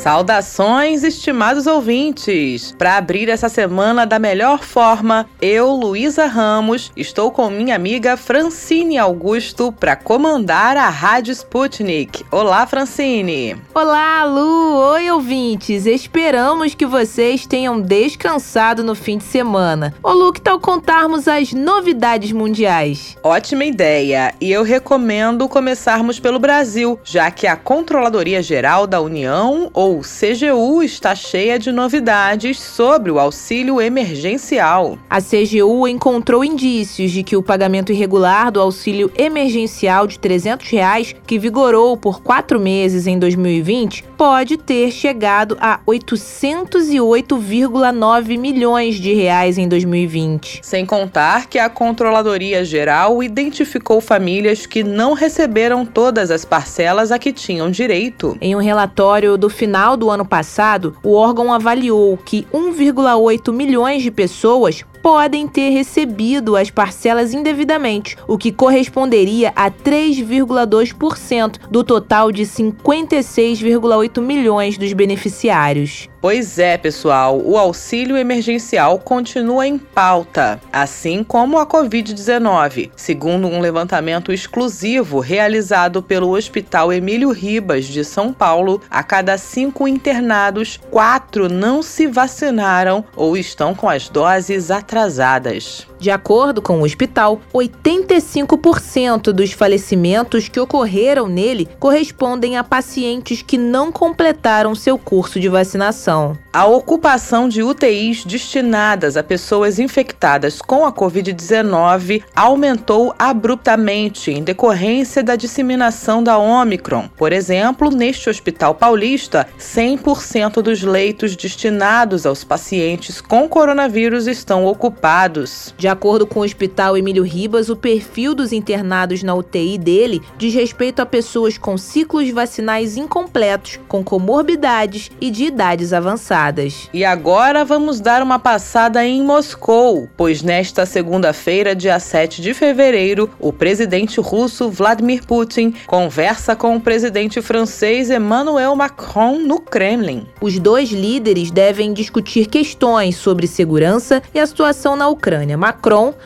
Saudações, estimados ouvintes! Para abrir essa semana da melhor forma, eu, Luísa Ramos, estou com minha amiga Francine Augusto para comandar a Rádio Sputnik. Olá, Francine! Olá, Lu! Oi, ouvintes! Esperamos que vocês tenham descansado no fim de semana. Ô, Lu, que tal contarmos as novidades mundiais? Ótima ideia! E eu recomendo começarmos pelo Brasil, já que a Controladoria Geral da União, ou ou CGU está cheia de novidades sobre o auxílio emergencial. A CGU encontrou indícios de que o pagamento irregular do auxílio emergencial de 300 reais, que vigorou por quatro meses em 2020, pode ter chegado a 808,9 milhões de reais em 2020. Sem contar que a Controladoria Geral identificou famílias que não receberam todas as parcelas a que tinham direito. Em um relatório do final final do ano passado, o órgão avaliou que 1,8 milhões de pessoas podem ter recebido as parcelas indevidamente, o que corresponderia a 3,2% do total de 56,8 milhões dos beneficiários. Pois é, pessoal, o auxílio emergencial continua em pauta, assim como a Covid-19. Segundo um levantamento exclusivo realizado pelo Hospital Emílio Ribas de São Paulo, a cada cinco internados, quatro não se vacinaram ou estão com as doses atrasadas atrasadas. De acordo com o hospital, 85% dos falecimentos que ocorreram nele correspondem a pacientes que não completaram seu curso de vacinação. A ocupação de UTIs destinadas a pessoas infectadas com a Covid-19 aumentou abruptamente em decorrência da disseminação da Omicron. Por exemplo, neste hospital paulista, 100% dos leitos destinados aos pacientes com coronavírus estão ocupados. De acordo com o Hospital Emílio Ribas, o perfil dos internados na UTI dele diz respeito a pessoas com ciclos vacinais incompletos, com comorbidades e de idades avançadas. E agora vamos dar uma passada em Moscou, pois nesta segunda-feira, dia 7 de fevereiro, o presidente russo Vladimir Putin conversa com o presidente francês Emmanuel Macron no Kremlin. Os dois líderes devem discutir questões sobre segurança e a situação na Ucrânia. Macron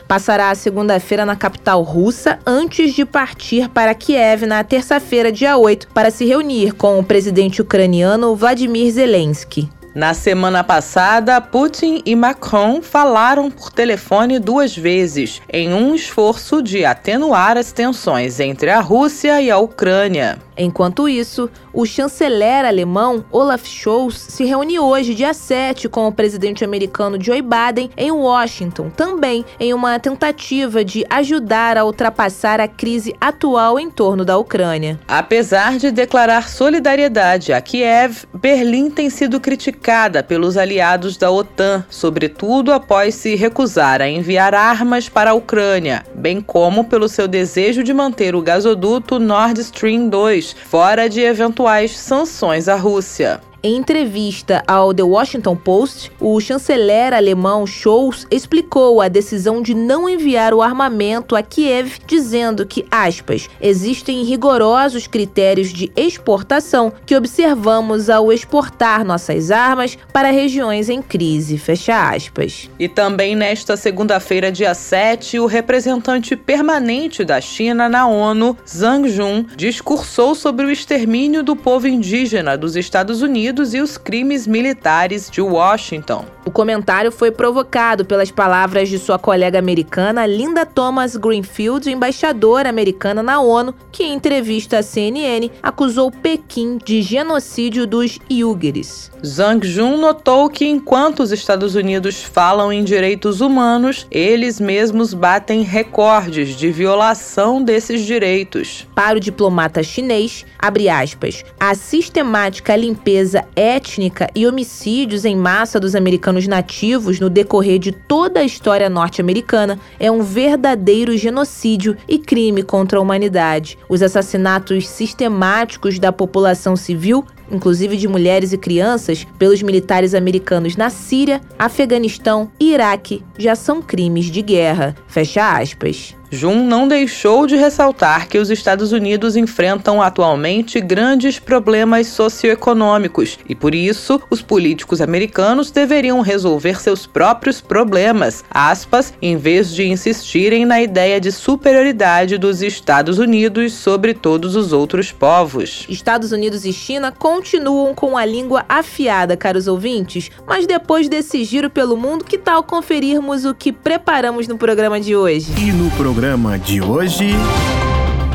passará a segunda-feira na capital russa antes de partir para Kiev na terça-feira, dia 8, para se reunir com o presidente ucraniano Vladimir Zelensky. Na semana passada, Putin e Macron falaram por telefone duas vezes, em um esforço de atenuar as tensões entre a Rússia e a Ucrânia. Enquanto isso, o chanceler alemão Olaf Scholz se reúne hoje, dia 7, com o presidente americano Joe Biden em Washington, também em uma tentativa de ajudar a ultrapassar a crise atual em torno da Ucrânia. Apesar de declarar solidariedade a Kiev, Berlim tem sido criticada pelos aliados da OTAN, sobretudo após se recusar a enviar armas para a Ucrânia, bem como pelo seu desejo de manter o gasoduto Nord Stream 2 fora de eventuais sanções à Rússia. Em entrevista ao The Washington Post, o chanceler alemão Scholz explicou a decisão de não enviar o armamento a Kiev, dizendo que, aspas, existem rigorosos critérios de exportação que observamos ao exportar nossas armas para regiões em crise, fecha aspas. E também nesta segunda-feira, dia 7, o representante permanente da China na ONU, Zhang Jun, discursou sobre o extermínio do povo indígena dos Estados Unidos E os crimes militares de Washington. O comentário foi provocado pelas palavras de sua colega americana Linda Thomas Greenfield, embaixadora americana na ONU, que em entrevista à CNN acusou Pequim de genocídio dos Uyghurs. Zhang Jun notou que enquanto os Estados Unidos falam em direitos humanos, eles mesmos batem recordes de violação desses direitos. Para o diplomata chinês, abre aspas, a sistemática limpeza étnica e homicídios em massa dos americanos nativos no decorrer de toda a história norte-americana é um verdadeiro genocídio e crime contra a humanidade. Os assassinatos sistemáticos da população civil inclusive de mulheres e crianças, pelos militares americanos na Síria, Afeganistão e Iraque, já são crimes de guerra. Fecha aspas. Jun não deixou de ressaltar que os Estados Unidos enfrentam atualmente grandes problemas socioeconômicos e, por isso, os políticos americanos deveriam resolver seus próprios problemas, aspas, em vez de insistirem na ideia de superioridade dos Estados Unidos sobre todos os outros povos. Estados Unidos e China continuam com a língua afiada, caros ouvintes, mas depois desse giro pelo mundo, que tal conferirmos o que preparamos no programa de hoje? E no programa de hoje.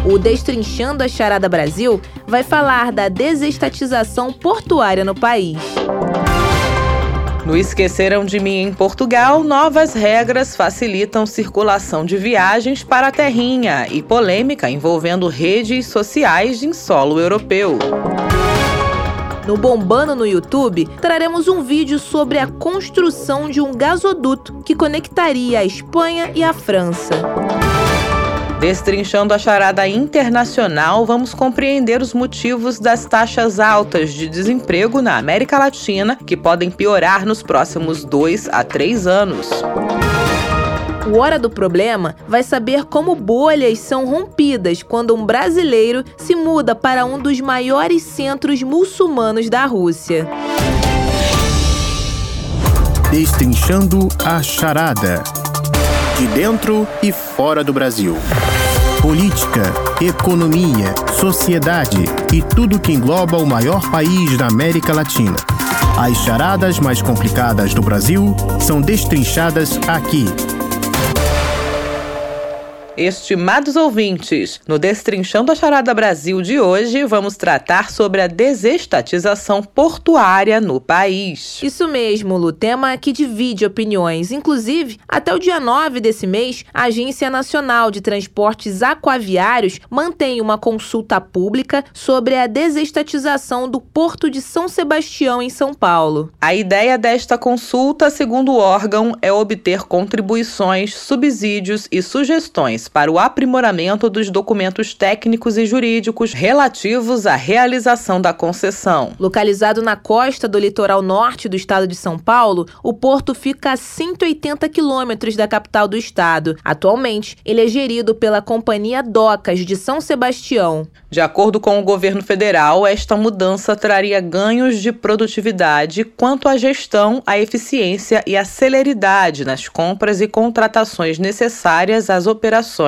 O Destrinchando a Charada Brasil vai falar da desestatização portuária no país. No Esqueceram de Mim em Portugal, novas regras facilitam circulação de viagens para a terrinha e polêmica envolvendo redes sociais em solo europeu. No Bombando no YouTube, traremos um vídeo sobre a construção de um gasoduto que conectaria a Espanha e a França. Destrinchando a charada internacional, vamos compreender os motivos das taxas altas de desemprego na América Latina, que podem piorar nos próximos dois a três anos. O Hora do Problema vai saber como bolhas são rompidas quando um brasileiro se muda para um dos maiores centros muçulmanos da Rússia. Destrinchando a charada. De dentro e fora do Brasil. Política, economia, sociedade e tudo que engloba o maior país da América Latina. As charadas mais complicadas do Brasil são destrinchadas aqui Estimados ouvintes, no Destrinchando a Charada Brasil de hoje, vamos tratar sobre a desestatização portuária no país. Isso mesmo, Lu, tema que divide opiniões. Inclusive, até o dia 9 desse mês, a Agência Nacional de Transportes Aquaviários mantém uma consulta pública sobre a desestatização do Porto de São Sebastião, em São Paulo. A ideia desta consulta, segundo o órgão, é obter contribuições, subsídios e sugestões para o aprimoramento dos documentos técnicos e jurídicos relativos à realização da concessão. Localizado na costa do litoral norte do estado de São Paulo, o porto fica a 180 quilômetros da capital do estado. Atualmente, ele é gerido pela Companhia Docas de São Sebastião. De acordo com o governo federal, esta mudança traria ganhos de produtividade quanto à gestão, à eficiência e à celeridade nas compras e contratações necessárias às operações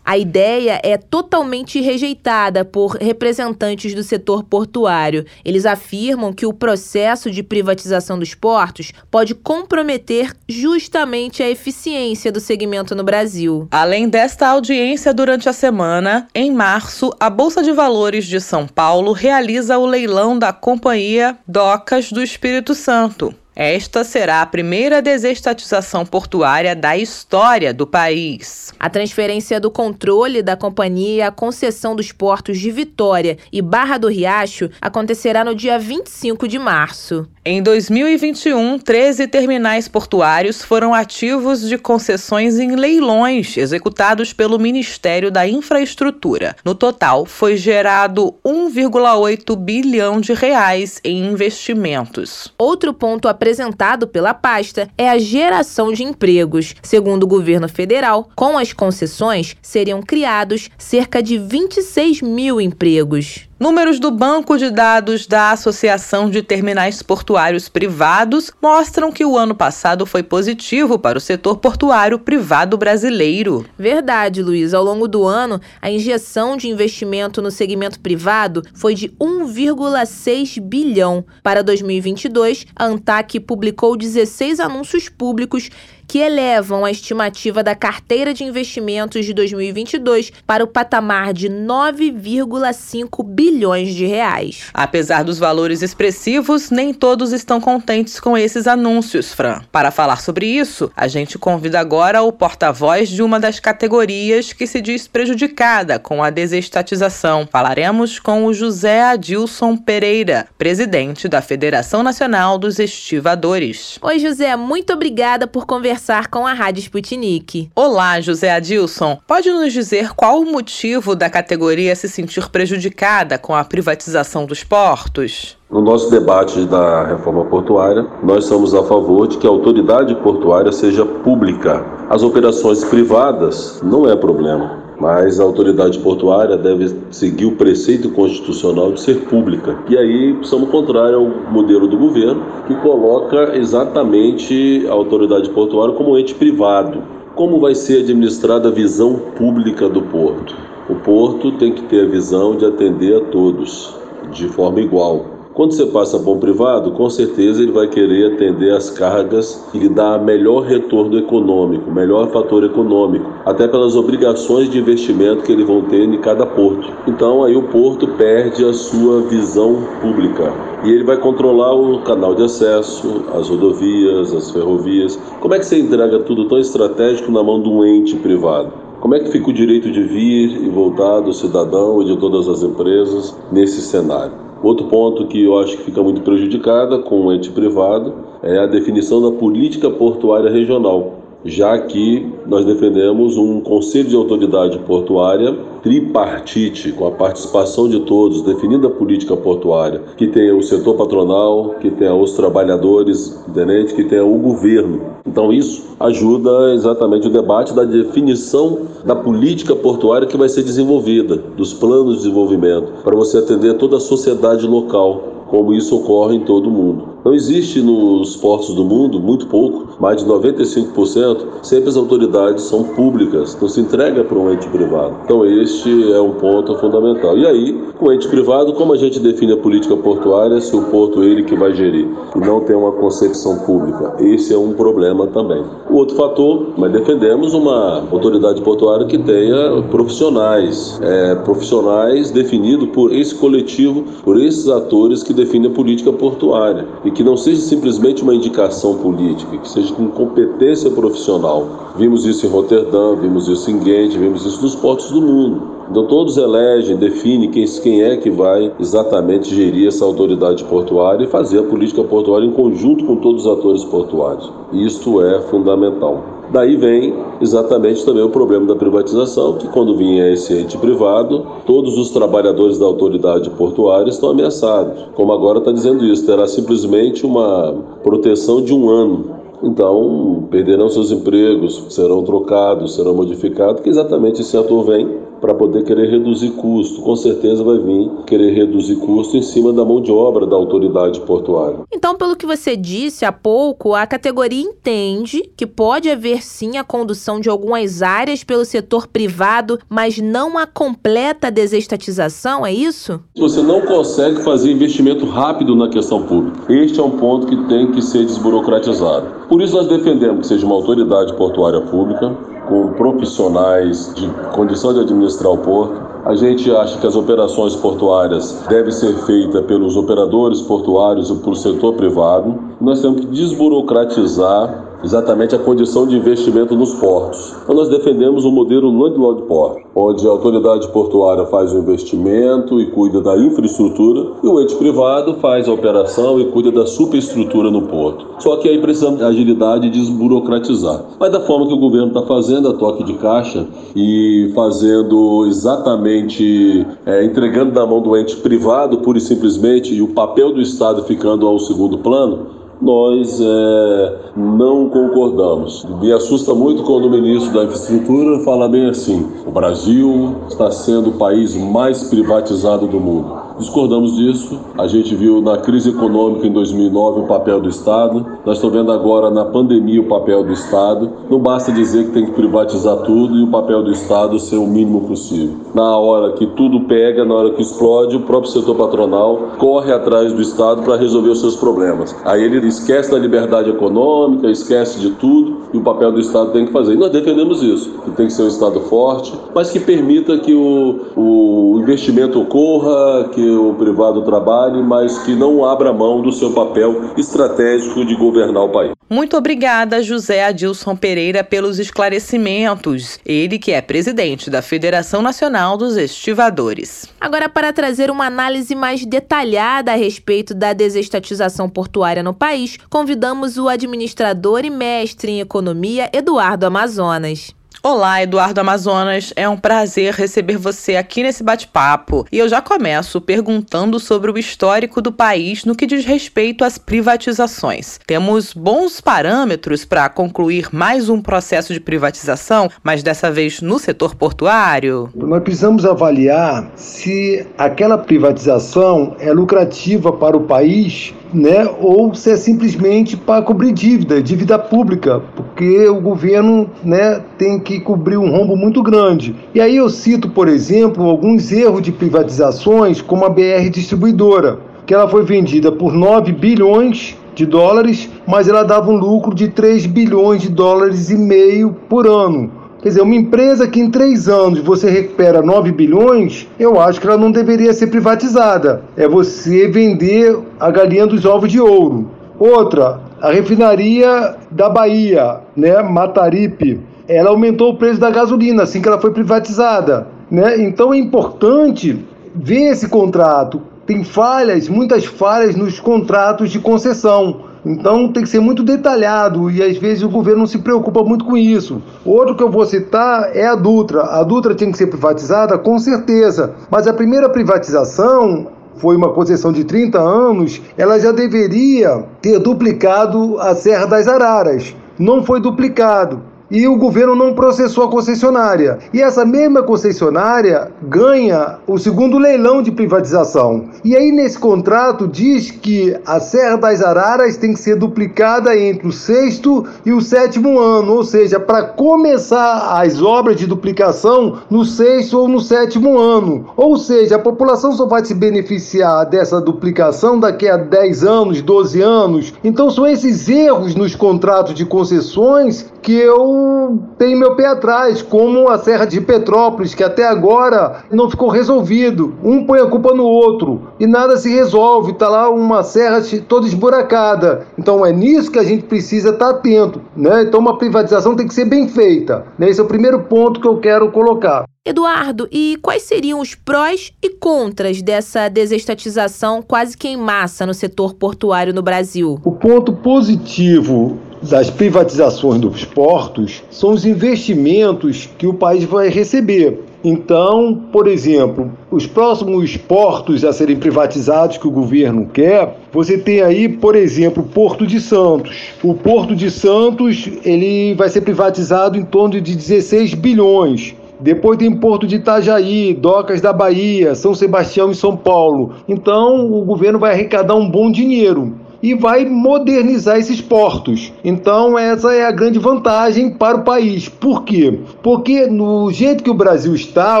a ideia é totalmente rejeitada por representantes do setor portuário. Eles afirmam que o processo de privatização dos portos pode comprometer justamente a eficiência do segmento no Brasil. Além desta audiência durante a semana, em março, a Bolsa de Valores de São Paulo realiza o leilão da companhia Docas do Espírito Santo. Esta será a primeira desestatização portuária da história do país. A transferência do controle da companhia a concessão dos portos de Vitória e Barra do Riacho acontecerá no dia 25 de março. Em 2021, 13 terminais portuários foram ativos de concessões em leilões executados pelo Ministério da Infraestrutura. No total, foi gerado 1,8 bilhão de reais em investimentos. Outro ponto apresentado pela pasta é a geração de empregos. Segundo o governo federal, com as concessões seriam criados cerca de 26 mil empregos. Números do banco de dados da Associação de Terminais Portuários Privados mostram que o ano passado foi positivo para o setor portuário privado brasileiro. Verdade, Luiz. Ao longo do ano, a injeção de investimento no segmento privado foi de 1,6 bilhão. Para 2022, a ANTAC publicou 16 anúncios públicos que elevam a estimativa da carteira de investimentos de 2022 para o patamar de 9,5 bilhões de reais. Apesar dos valores expressivos, nem todos estão contentes com esses anúncios, Fran. Para falar sobre isso, a gente convida agora o porta-voz de uma das categorias que se diz prejudicada com a desestatização. Falaremos com o José Adilson Pereira, presidente da Federação Nacional dos Estivadores. Oi, José, muito obrigada por conversar conversar com a Rádio Sputnik. Olá, José Adilson. Pode nos dizer qual o motivo da categoria se sentir prejudicada com a privatização dos portos? No nosso debate da reforma portuária, nós somos a favor de que a autoridade portuária seja pública. As operações privadas não é problema mas a autoridade portuária deve seguir o preceito constitucional de ser pública. E aí somos contrários ao modelo do governo, que coloca exatamente a autoridade portuária como ente privado. Como vai ser administrada a visão pública do porto? O porto tem que ter a visão de atender a todos de forma igual. Quando você passa para um privado, com certeza ele vai querer atender as cargas e lhe dar melhor retorno econômico, melhor fator econômico, até pelas obrigações de investimento que eles vão ter em cada porto. Então aí o porto perde a sua visão pública e ele vai controlar o canal de acesso, as rodovias, as ferrovias. Como é que você entrega tudo tão estratégico na mão de um ente privado? Como é que fica o direito de vir e voltar do cidadão e de todas as empresas nesse cenário? Outro ponto que eu acho que fica muito prejudicada com o ente privado é a definição da política portuária regional já que nós defendemos um conselho de autoridade portuária tripartite, com a participação de todos, definindo a política portuária, que tenha o setor patronal, que tenha os trabalhadores, entendente? que tenha o governo. Então isso ajuda exatamente o debate da definição da política portuária que vai ser desenvolvida, dos planos de desenvolvimento, para você atender toda a sociedade local como isso ocorre em todo o mundo. Não existe nos portos do mundo, muito pouco, mais de 95%, sempre as autoridades são públicas, não se entrega para um ente privado. Então este é um ponto fundamental. E aí, com o ente privado, como a gente define a política portuária, se o porto é ele que vai gerir e não tem uma concepção pública, esse é um problema também. O outro fator, mas defendemos uma autoridade portuária que tenha profissionais, é, profissionais definidos por esse coletivo, por esses atores que define a política portuária e que não seja simplesmente uma indicação política, que seja com competência profissional. Vimos isso em Roterdã, vimos isso em Ghent, vimos isso nos portos do mundo. Então todos elegem, definem quem, é que vai exatamente gerir essa autoridade portuária e fazer a política portuária em conjunto com todos os atores portuários. Isto é fundamental. Daí vem exatamente também o problema da privatização, que quando vinha esse ente privado, todos os trabalhadores da autoridade portuária estão ameaçados. Como agora está dizendo isso, terá simplesmente uma proteção de um ano então, perderão seus empregos, serão trocados, serão modificados, que exatamente esse ator vem para poder querer reduzir custo. Com certeza vai vir querer reduzir custo em cima da mão de obra da autoridade portuária. Então, pelo que você disse há pouco, a categoria entende que pode haver sim a condução de algumas áreas pelo setor privado, mas não a completa desestatização, é isso? Você não consegue fazer investimento rápido na questão pública. Este é um ponto que tem que ser desburocratizado. Por isso nós defendemos que seja uma autoridade portuária pública, com profissionais de condição de administrar o porto. A gente acha que as operações portuárias devem ser feitas pelos operadores portuários e pelo setor privado. Nós temos que desburocratizar exatamente a condição de investimento nos portos. Então nós defendemos o modelo Landlord Port, onde a autoridade portuária faz o investimento e cuida da infraestrutura e o ente privado faz a operação e cuida da superestrutura no porto. Só que aí precisamos de agilidade e desburocratizar. Mas da forma que o governo está fazendo, a toque de caixa e fazendo exatamente, é, entregando na mão do ente privado, pura e simplesmente, e o papel do Estado ficando ao segundo plano, nós é, não concordamos. Me assusta muito quando o ministro da Infraestrutura fala bem assim: o Brasil está sendo o país mais privatizado do mundo. Discordamos disso. A gente viu na crise econômica em 2009 o papel do Estado. Nós estamos vendo agora na pandemia o papel do Estado. Não basta dizer que tem que privatizar tudo e o papel do Estado ser o mínimo possível. Na hora que tudo pega, na hora que explode, o próprio setor patronal corre atrás do Estado para resolver os seus problemas. Aí ele esquece da liberdade econômica, esquece de tudo e o papel do Estado tem que fazer. E nós defendemos isso, que tem que ser um Estado forte, mas que permita que o, o investimento ocorra, que o privado trabalhe, mas que não abra mão do seu papel estratégico de governar o país. Muito obrigada, José Adilson Pereira, pelos esclarecimentos. Ele que é presidente da Federação Nacional dos Estivadores. Agora, para trazer uma análise mais detalhada a respeito da desestatização portuária no país, convidamos o administrador e mestre em economia, Eduardo Amazonas. Olá, Eduardo Amazonas. É um prazer receber você aqui nesse bate-papo. E eu já começo perguntando sobre o histórico do país no que diz respeito às privatizações. Temos bons parâmetros para concluir mais um processo de privatização, mas dessa vez no setor portuário? Nós precisamos avaliar se aquela privatização é lucrativa para o país né, ou se é simplesmente para cobrir dívida, dívida pública, porque o governo né, tem que cobrir um rombo muito grande. E aí eu cito, por exemplo, alguns erros de privatizações, como a BR Distribuidora, que ela foi vendida por 9 bilhões de dólares, mas ela dava um lucro de 3 bilhões de dólares e meio por ano. Quer dizer, uma empresa que em três anos você recupera 9 bilhões, eu acho que ela não deveria ser privatizada. É você vender a galinha dos ovos de ouro. Outra, a refinaria da Bahia, né, Mataripe, ela aumentou o preço da gasolina assim que ela foi privatizada. Né? Então é importante ver esse contrato. Tem falhas, muitas falhas nos contratos de concessão. Então tem que ser muito detalhado e às vezes o governo não se preocupa muito com isso. Outro que eu vou citar é a Dutra. A Dutra tinha que ser privatizada, com certeza, mas a primeira privatização foi uma concessão de 30 anos, ela já deveria ter duplicado a Serra das Araras. Não foi duplicado e o governo não processou a concessionária. E essa mesma concessionária ganha o segundo leilão de privatização. E aí nesse contrato diz que a Serra das Araras tem que ser duplicada entre o sexto e o sétimo ano, ou seja, para começar as obras de duplicação no sexto ou no sétimo ano. Ou seja, a população só vai se beneficiar dessa duplicação daqui a 10 anos, 12 anos. Então são esses erros nos contratos de concessões que eu tenho meu pé atrás, como a Serra de Petrópolis, que até agora não ficou resolvido. Um põe a culpa no outro e nada se resolve. Está lá uma serra toda esburacada. Então é nisso que a gente precisa estar tá atento. Né? Então uma privatização tem que ser bem feita. Né? Esse é o primeiro ponto que eu quero colocar. Eduardo, e quais seriam os prós e contras dessa desestatização quase que em massa no setor portuário no Brasil? O ponto positivo das privatizações dos portos são os investimentos que o país vai receber. Então, por exemplo, os próximos portos a serem privatizados que o governo quer, você tem aí, por exemplo, o Porto de Santos. O Porto de Santos ele vai ser privatizado em torno de 16 bilhões. Depois tem Porto de Itajaí, Docas da Bahia, São Sebastião e São Paulo. Então, o governo vai arrecadar um bom dinheiro e vai modernizar esses portos. Então, essa é a grande vantagem para o país. Por quê? Porque no jeito que o Brasil está,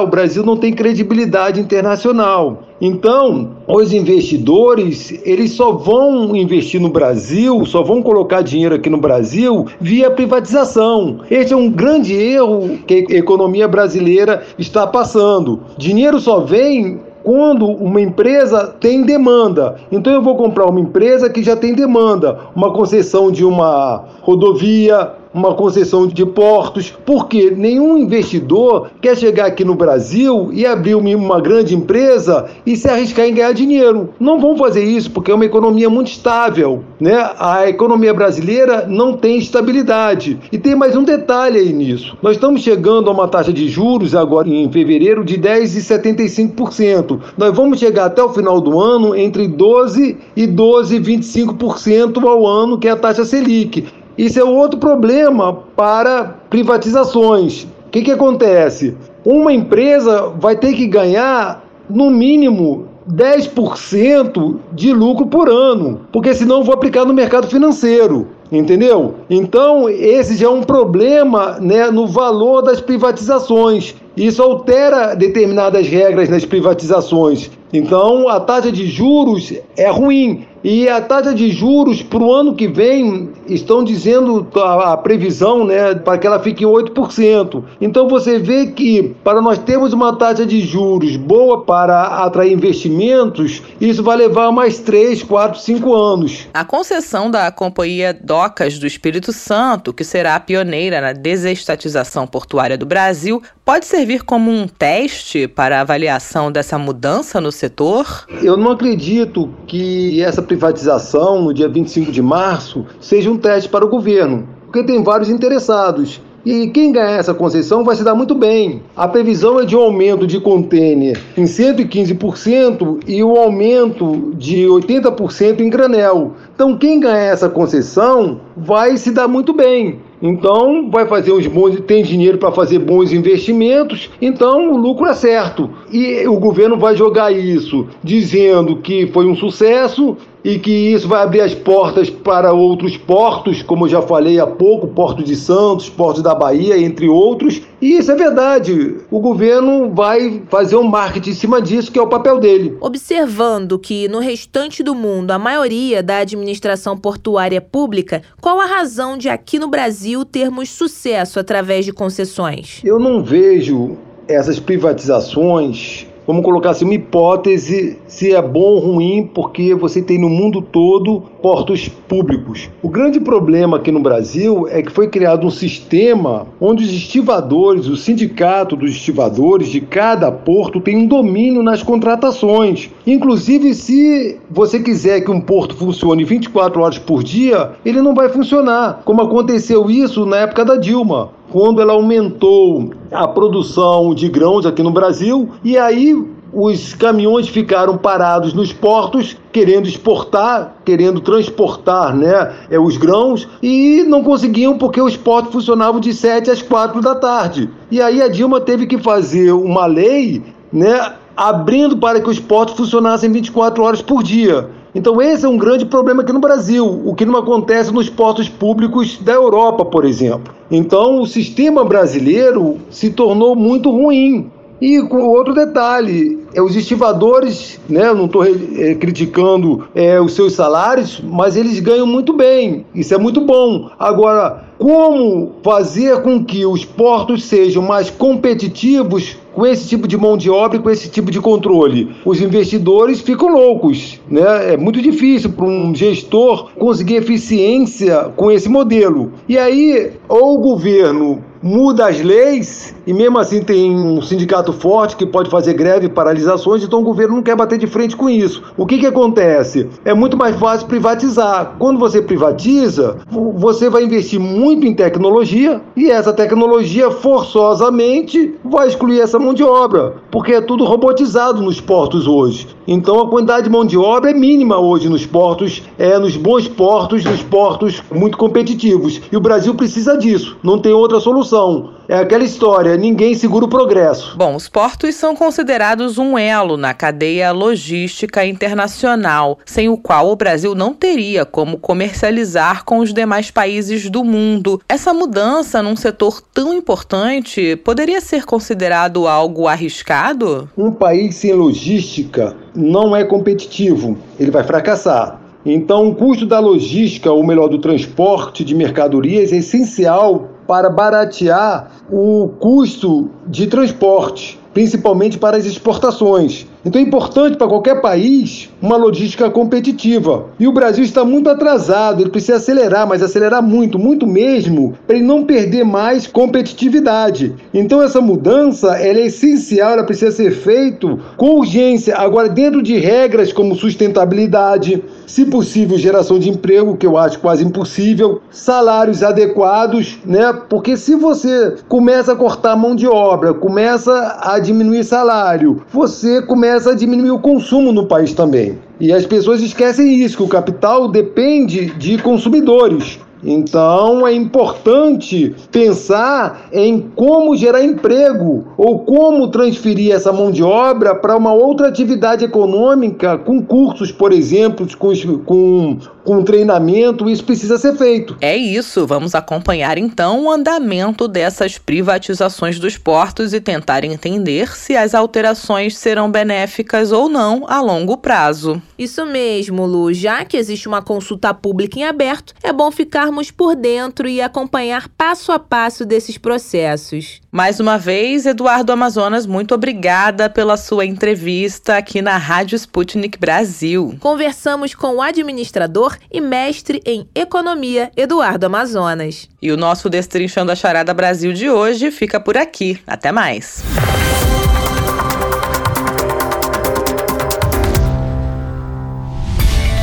o Brasil não tem credibilidade internacional. Então, os investidores, eles só vão investir no Brasil, só vão colocar dinheiro aqui no Brasil via privatização. Esse é um grande erro que a economia brasileira está passando. Dinheiro só vem quando uma empresa tem demanda. Então eu vou comprar uma empresa que já tem demanda, uma concessão de uma rodovia, uma concessão de portos, porque nenhum investidor quer chegar aqui no Brasil e abrir uma grande empresa e se arriscar em ganhar dinheiro. Não vão fazer isso porque é uma economia muito estável, né? A economia brasileira não tem estabilidade. E tem mais um detalhe aí nisso. Nós estamos chegando a uma taxa de juros agora em fevereiro de 10,75%. Nós vamos chegar até o final do ano entre 12 e 12,25% ao ano, que é a taxa Selic. Isso é outro problema para privatizações. O que, que acontece? Uma empresa vai ter que ganhar, no mínimo, 10% de lucro por ano, porque senão vou aplicar no mercado financeiro. Entendeu? Então, esse já é um problema né, no valor das privatizações. Isso altera determinadas regras nas privatizações. Então, a taxa de juros é ruim. E a taxa de juros para o ano que vem estão dizendo a, a previsão né, para que ela fique 8%. Então você vê que para nós termos uma taxa de juros boa para atrair investimentos, isso vai levar mais 3, 4, 5 anos. A concessão da Companhia Docas do Espírito Santo, que será a pioneira na desestatização portuária do Brasil, pode servir como um teste para a avaliação dessa mudança no setor? Eu não acredito que essa privatização, no dia 25 de março, seja um teste para o governo, porque tem vários interessados. E quem ganhar essa concessão vai se dar muito bem. A previsão é de um aumento de contêiner em 115% e o um aumento de 80% em granel. Então, quem ganhar essa concessão vai se dar muito bem. Então, vai fazer uns bons, tem dinheiro para fazer bons investimentos, então o lucro é certo. E o governo vai jogar isso dizendo que foi um sucesso e que isso vai abrir as portas para outros portos, como eu já falei há pouco, Porto de Santos, Porto da Bahia, entre outros. E isso é verdade. O governo vai fazer um marketing em cima disso, que é o papel dele. Observando que no restante do mundo a maioria da administração portuária pública, qual a razão de aqui no Brasil termos sucesso através de concessões? Eu não vejo essas privatizações vamos colocar assim, uma hipótese se é bom ou ruim, porque você tem no mundo todo portos públicos. O grande problema aqui no Brasil é que foi criado um sistema onde os estivadores, o sindicato dos estivadores de cada porto tem um domínio nas contratações. Inclusive, se você quiser que um porto funcione 24 horas por dia, ele não vai funcionar, como aconteceu isso na época da Dilma quando ela aumentou a produção de grãos aqui no Brasil e aí os caminhões ficaram parados nos portos, querendo exportar, querendo transportar né, é, os grãos, e não conseguiam porque os portos funcionavam de 7 às 4 da tarde. E aí a Dilma teve que fazer uma lei né, abrindo para que os portos funcionassem 24 horas por dia. Então, esse é um grande problema aqui no Brasil, o que não acontece nos portos públicos da Europa, por exemplo. Então, o sistema brasileiro se tornou muito ruim. E com outro detalhe, é, os estivadores, né, não estou é, criticando é, os seus salários, mas eles ganham muito bem, isso é muito bom. Agora, como fazer com que os portos sejam mais competitivos com esse tipo de mão de obra e com esse tipo de controle? Os investidores ficam loucos, né? É muito difícil para um gestor conseguir eficiência com esse modelo. E aí, ou o governo muda as leis e mesmo assim tem um sindicato forte que pode fazer greve, paralisações, então o governo não quer bater de frente com isso. O que que acontece? É muito mais fácil privatizar. Quando você privatiza, você vai investir muito em tecnologia e essa tecnologia forçosamente vai excluir essa mão de obra, porque é tudo robotizado nos portos hoje. Então a quantidade de mão de obra é mínima hoje nos portos, é nos bons portos, nos portos muito competitivos. E o Brasil precisa disso, não tem outra solução. É aquela história, ninguém segura o progresso. Bom, os portos são considerados um elo na cadeia logística internacional, sem o qual o Brasil não teria como comercializar com os demais países do mundo. Essa mudança num setor tão importante poderia ser considerado algo arriscado? Um país sem logística não é competitivo, ele vai fracassar. Então, o custo da logística, ou melhor, do transporte de mercadorias, é essencial para baratear o custo de transporte, principalmente para as exportações. Então é importante para qualquer país uma logística competitiva. E o Brasil está muito atrasado, ele precisa acelerar, mas acelerar muito, muito mesmo, para ele não perder mais competitividade. Então essa mudança é essencial, ela precisa ser feita com urgência, agora dentro de regras como sustentabilidade, se possível geração de emprego, que eu acho quase impossível, salários adequados, né? Porque se você começa a cortar mão de obra, começa a diminuir salário, você começa começa a diminuir o consumo no país também. E as pessoas esquecem isso, que o capital depende de consumidores. Então é importante pensar em como gerar emprego ou como transferir essa mão de obra para uma outra atividade econômica, com cursos, por exemplo, com, com, com treinamento, isso precisa ser feito. É isso, vamos acompanhar então o andamento dessas privatizações dos portos e tentar entender se as alterações serão benéficas ou não a longo prazo. Isso mesmo, Lu. Já que existe uma consulta pública em aberto, é bom ficarmos por dentro e acompanhar passo a passo desses processos. Mais uma vez, Eduardo Amazonas, muito obrigada pela sua entrevista aqui na Rádio Sputnik Brasil. Conversamos com o administrador e mestre em economia, Eduardo Amazonas. E o nosso Destrinchando a Charada Brasil de hoje fica por aqui. Até mais.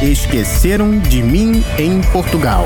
Esqueceram de mim em Portugal.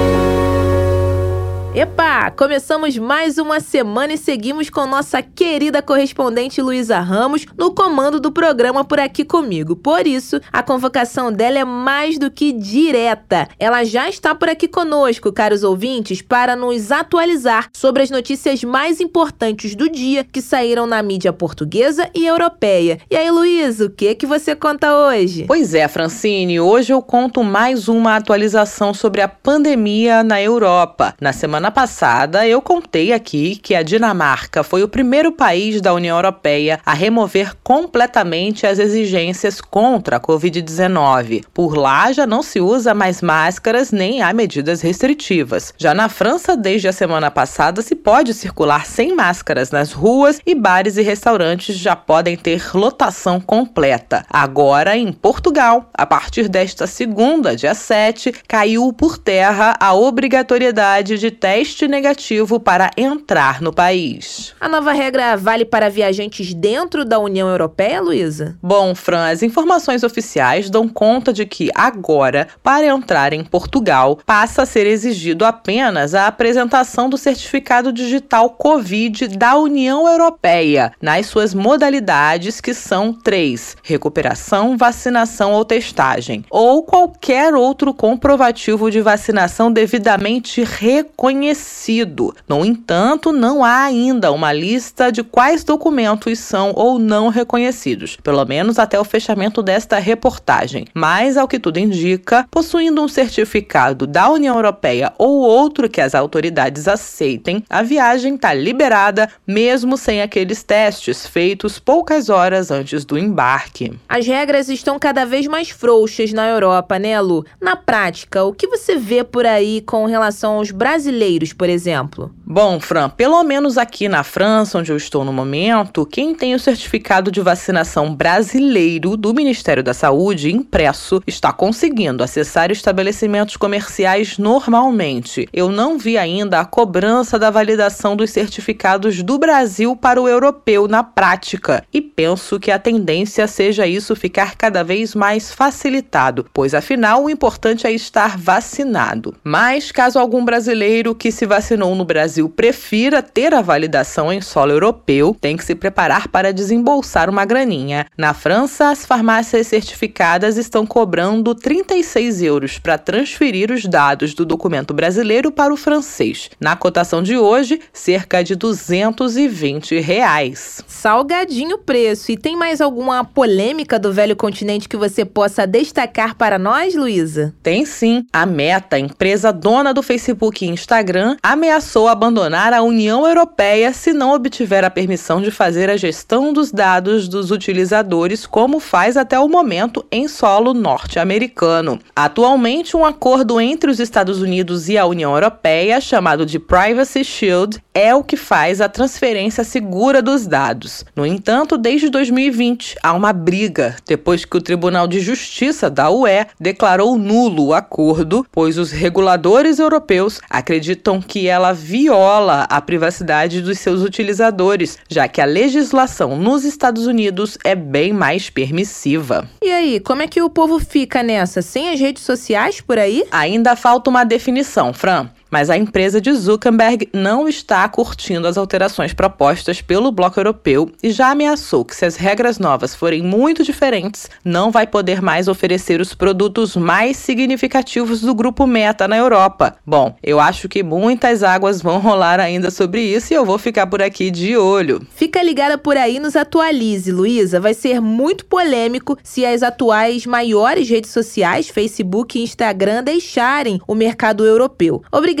Epa, começamos mais uma semana e seguimos com nossa querida correspondente Luísa Ramos no comando do programa por aqui comigo. Por isso, a convocação dela é mais do que direta. Ela já está por aqui conosco, caros ouvintes, para nos atualizar sobre as notícias mais importantes do dia que saíram na mídia portuguesa e europeia. E aí, Luísa, o que que você conta hoje? Pois é, Francine, hoje eu conto mais uma atualização sobre a pandemia na Europa. Na semana semana passada eu contei aqui que a Dinamarca foi o primeiro país da União Europeia a remover completamente as exigências contra a Covid-19. Por lá já não se usa mais máscaras nem há medidas restritivas. Já na França, desde a semana passada, se pode circular sem máscaras nas ruas e bares e restaurantes já podem ter lotação completa. Agora, em Portugal, a partir desta segunda, dia 7, caiu por terra a obrigatoriedade de testes teste negativo para entrar no país. A nova regra vale para viajantes dentro da União Europeia, Luísa? Bom, Fran, as informações oficiais dão conta de que agora, para entrar em Portugal, passa a ser exigido apenas a apresentação do certificado digital Covid da União Europeia, nas suas modalidades que são três: recuperação, vacinação ou testagem, ou qualquer outro comprovativo de vacinação devidamente reconhecido reconhecido. No entanto, não há ainda uma lista de quais documentos são ou não reconhecidos, pelo menos até o fechamento desta reportagem. Mas, ao que tudo indica, possuindo um certificado da União Europeia ou outro que as autoridades aceitem, a viagem está liberada, mesmo sem aqueles testes feitos poucas horas antes do embarque. As regras estão cada vez mais frouxas na Europa, né, Lu? Na prática, o que você vê por aí com relação aos brasileiros? Brasileiros, por exemplo? Bom, Fran, pelo menos aqui na França, onde eu estou no momento, quem tem o certificado de vacinação brasileiro do Ministério da Saúde impresso está conseguindo acessar estabelecimentos comerciais normalmente. Eu não vi ainda a cobrança da validação dos certificados do Brasil para o europeu na prática e penso que a tendência seja isso ficar cada vez mais facilitado, pois afinal o importante é estar vacinado. Mas caso algum brasileiro que se vacinou no Brasil prefira ter a validação em solo europeu, tem que se preparar para desembolsar uma graninha. Na França, as farmácias certificadas estão cobrando 36 euros para transferir os dados do documento brasileiro para o francês. Na cotação de hoje, cerca de 220 reais. Salgadinho preço. E tem mais alguma polêmica do velho continente que você possa destacar para nós, Luísa? Tem sim. A Meta, empresa dona do Facebook e Instagram, Instagram ameaçou abandonar a União Europeia se não obtiver a permissão de fazer a gestão dos dados dos utilizadores, como faz até o momento em solo norte-americano. Atualmente, um acordo entre os Estados Unidos e a União Europeia, chamado de Privacy Shield, é o que faz a transferência segura dos dados. No entanto, desde 2020 há uma briga depois que o Tribunal de Justiça da UE declarou nulo o acordo, pois os reguladores europeus acreditam acreditam que ela viola a privacidade dos seus utilizadores, já que a legislação nos Estados Unidos é bem mais permissiva. E aí, como é que o povo fica nessa? Sem as redes sociais por aí? Ainda falta uma definição, Fran. Mas a empresa de Zuckerberg não está curtindo as alterações propostas pelo bloco europeu e já ameaçou que, se as regras novas forem muito diferentes, não vai poder mais oferecer os produtos mais significativos do grupo Meta na Europa. Bom, eu acho que muitas águas vão rolar ainda sobre isso e eu vou ficar por aqui de olho. Fica ligada por aí, nos atualize, Luísa. Vai ser muito polêmico se as atuais maiores redes sociais, Facebook e Instagram, deixarem o mercado europeu. Obrigada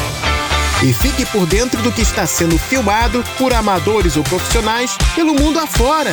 E fique por dentro do que está sendo filmado por amadores ou profissionais pelo mundo afora.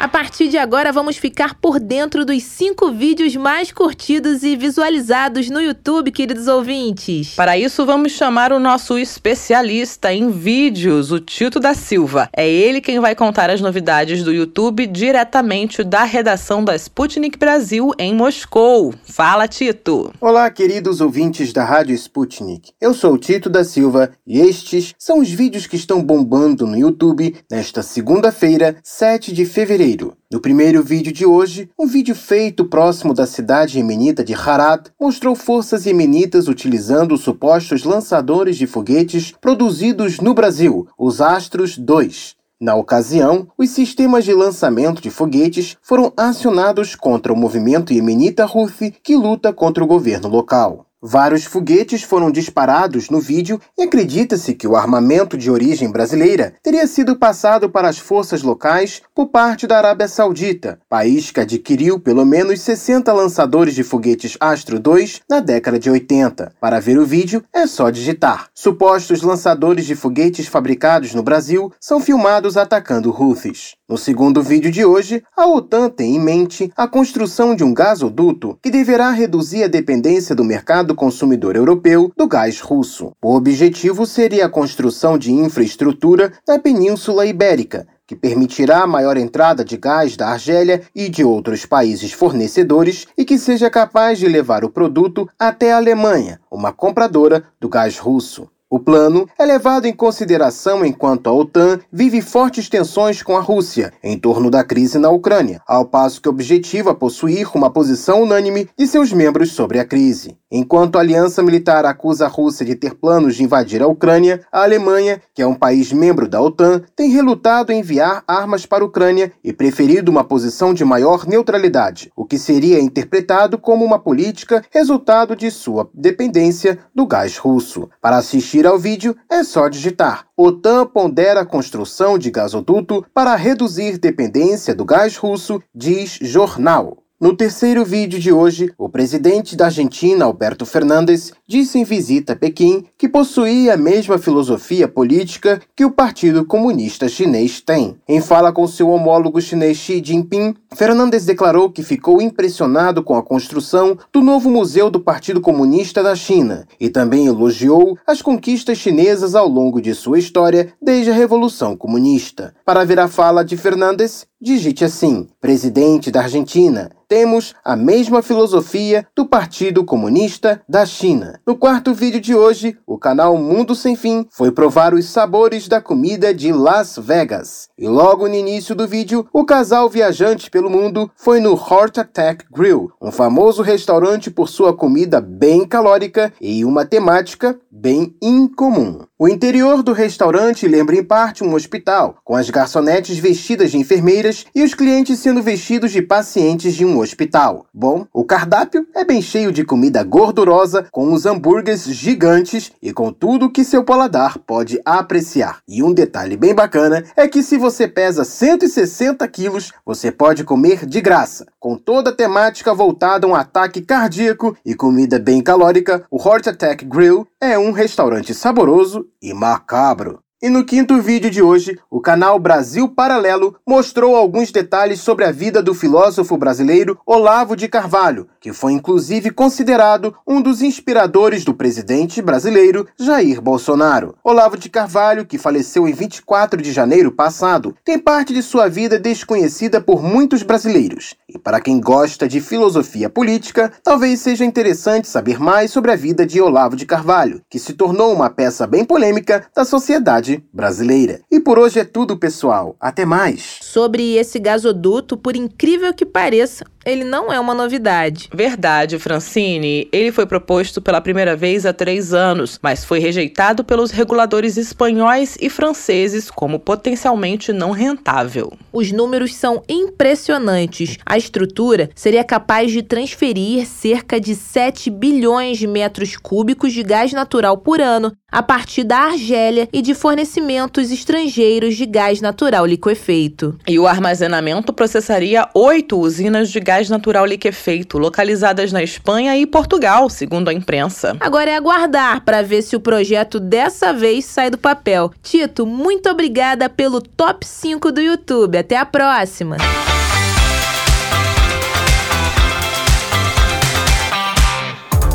A partir de agora, vamos ficar por dentro dos cinco vídeos mais curtidos e visualizados no YouTube, queridos ouvintes. Para isso, vamos chamar o nosso especialista em vídeos, o Tito da Silva. É ele quem vai contar as novidades do YouTube diretamente da redação da Sputnik Brasil em Moscou. Fala, Tito! Olá, queridos ouvintes da Rádio Sputnik. Eu sou o Tito da Silva e estes são os vídeos que estão bombando no YouTube nesta segunda-feira, 7 de fevereiro no primeiro vídeo de hoje, um vídeo feito próximo da cidade yemenita de Harad mostrou forças yemenitas utilizando os supostos lançadores de foguetes produzidos no Brasil, os Astros 2. Na ocasião, os sistemas de lançamento de foguetes foram acionados contra o movimento yemenita Houthi que luta contra o governo local. Vários foguetes foram disparados no vídeo e acredita-se que o armamento de origem brasileira teria sido passado para as forças locais por parte da Arábia Saudita, país que adquiriu pelo menos 60 lançadores de foguetes Astro 2 na década de 80. Para ver o vídeo, é só digitar. Supostos lançadores de foguetes fabricados no Brasil são filmados atacando Houthis. No segundo vídeo de hoje, a OTAN tem em mente a construção de um gasoduto que deverá reduzir a dependência do mercado consumidor europeu do gás russo. O objetivo seria a construção de infraestrutura na Península Ibérica, que permitirá a maior entrada de gás da Argélia e de outros países fornecedores e que seja capaz de levar o produto até a Alemanha, uma compradora do gás russo. O plano é levado em consideração enquanto a OTAN vive fortes tensões com a Rússia em torno da crise na Ucrânia, ao passo que objetiva possuir uma posição unânime de seus membros sobre a crise. Enquanto a aliança militar acusa a Rússia de ter planos de invadir a Ucrânia, a Alemanha, que é um país membro da OTAN, tem relutado em enviar armas para a Ucrânia e preferido uma posição de maior neutralidade, o que seria interpretado como uma política resultado de sua dependência do gás russo. Para assistir ao vídeo, é só digitar OTAN pondera a construção de gasoduto para reduzir dependência do gás russo, diz jornal. No terceiro vídeo de hoje, o presidente da Argentina, Alberto Fernandes, disse em visita a Pequim que possuía a mesma filosofia política que o Partido Comunista Chinês tem. Em fala com seu homólogo chinês Xi Jinping, Fernandes declarou que ficou impressionado com a construção do novo Museu do Partido Comunista da China e também elogiou as conquistas chinesas ao longo de sua história desde a Revolução Comunista. Para ver a fala de Fernandes, digite assim: Presidente da Argentina, temos a mesma filosofia do Partido Comunista da China. No quarto vídeo de hoje, o canal Mundo Sem Fim foi provar os sabores da comida de Las Vegas. E logo no início do vídeo, o casal viajante pelo mundo foi no Heart Attack Grill, um famoso restaurante por sua comida bem calórica e uma temática bem incomum. O interior do restaurante lembra em parte um hospital, com as garçonetes vestidas de enfermeiras e os clientes sendo vestidos de pacientes de um hospital. Bom, o cardápio é bem cheio de comida gordurosa, com os hambúrgueres gigantes e com tudo que seu paladar pode apreciar. E um detalhe bem bacana é que se você pesa 160 quilos, você pode comer de graça. Com toda a temática voltada a um ataque cardíaco e comida bem calórica, o Heart Attack Grill é um restaurante saboroso e macabro. E no quinto vídeo de hoje, o canal Brasil Paralelo mostrou alguns detalhes sobre a vida do filósofo brasileiro Olavo de Carvalho, que foi inclusive considerado um dos inspiradores do presidente brasileiro Jair Bolsonaro. Olavo de Carvalho, que faleceu em 24 de janeiro passado, tem parte de sua vida desconhecida por muitos brasileiros. E para quem gosta de filosofia política, talvez seja interessante saber mais sobre a vida de Olavo de Carvalho, que se tornou uma peça bem polêmica da sociedade brasileira. E por hoje é tudo, pessoal. Até mais. Sobre esse gasoduto, por incrível que pareça, ele não é uma novidade. Verdade, Francine. Ele foi proposto pela primeira vez há três anos, mas foi rejeitado pelos reguladores espanhóis e franceses como potencialmente não rentável. Os números são impressionantes. A estrutura seria capaz de transferir cerca de 7 bilhões de metros cúbicos de gás natural por ano a partir da Argélia e de fornecimentos estrangeiros de gás natural liquefeito. E o armazenamento processaria oito usinas de gás natural liquefeito, localizadas na Espanha e Portugal, segundo a imprensa. Agora é aguardar para ver se o projeto dessa vez sai do papel. Tito, muito obrigada pelo top 5 do YouTube. Até a próxima!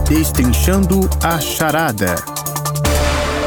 Destrinchando a charada.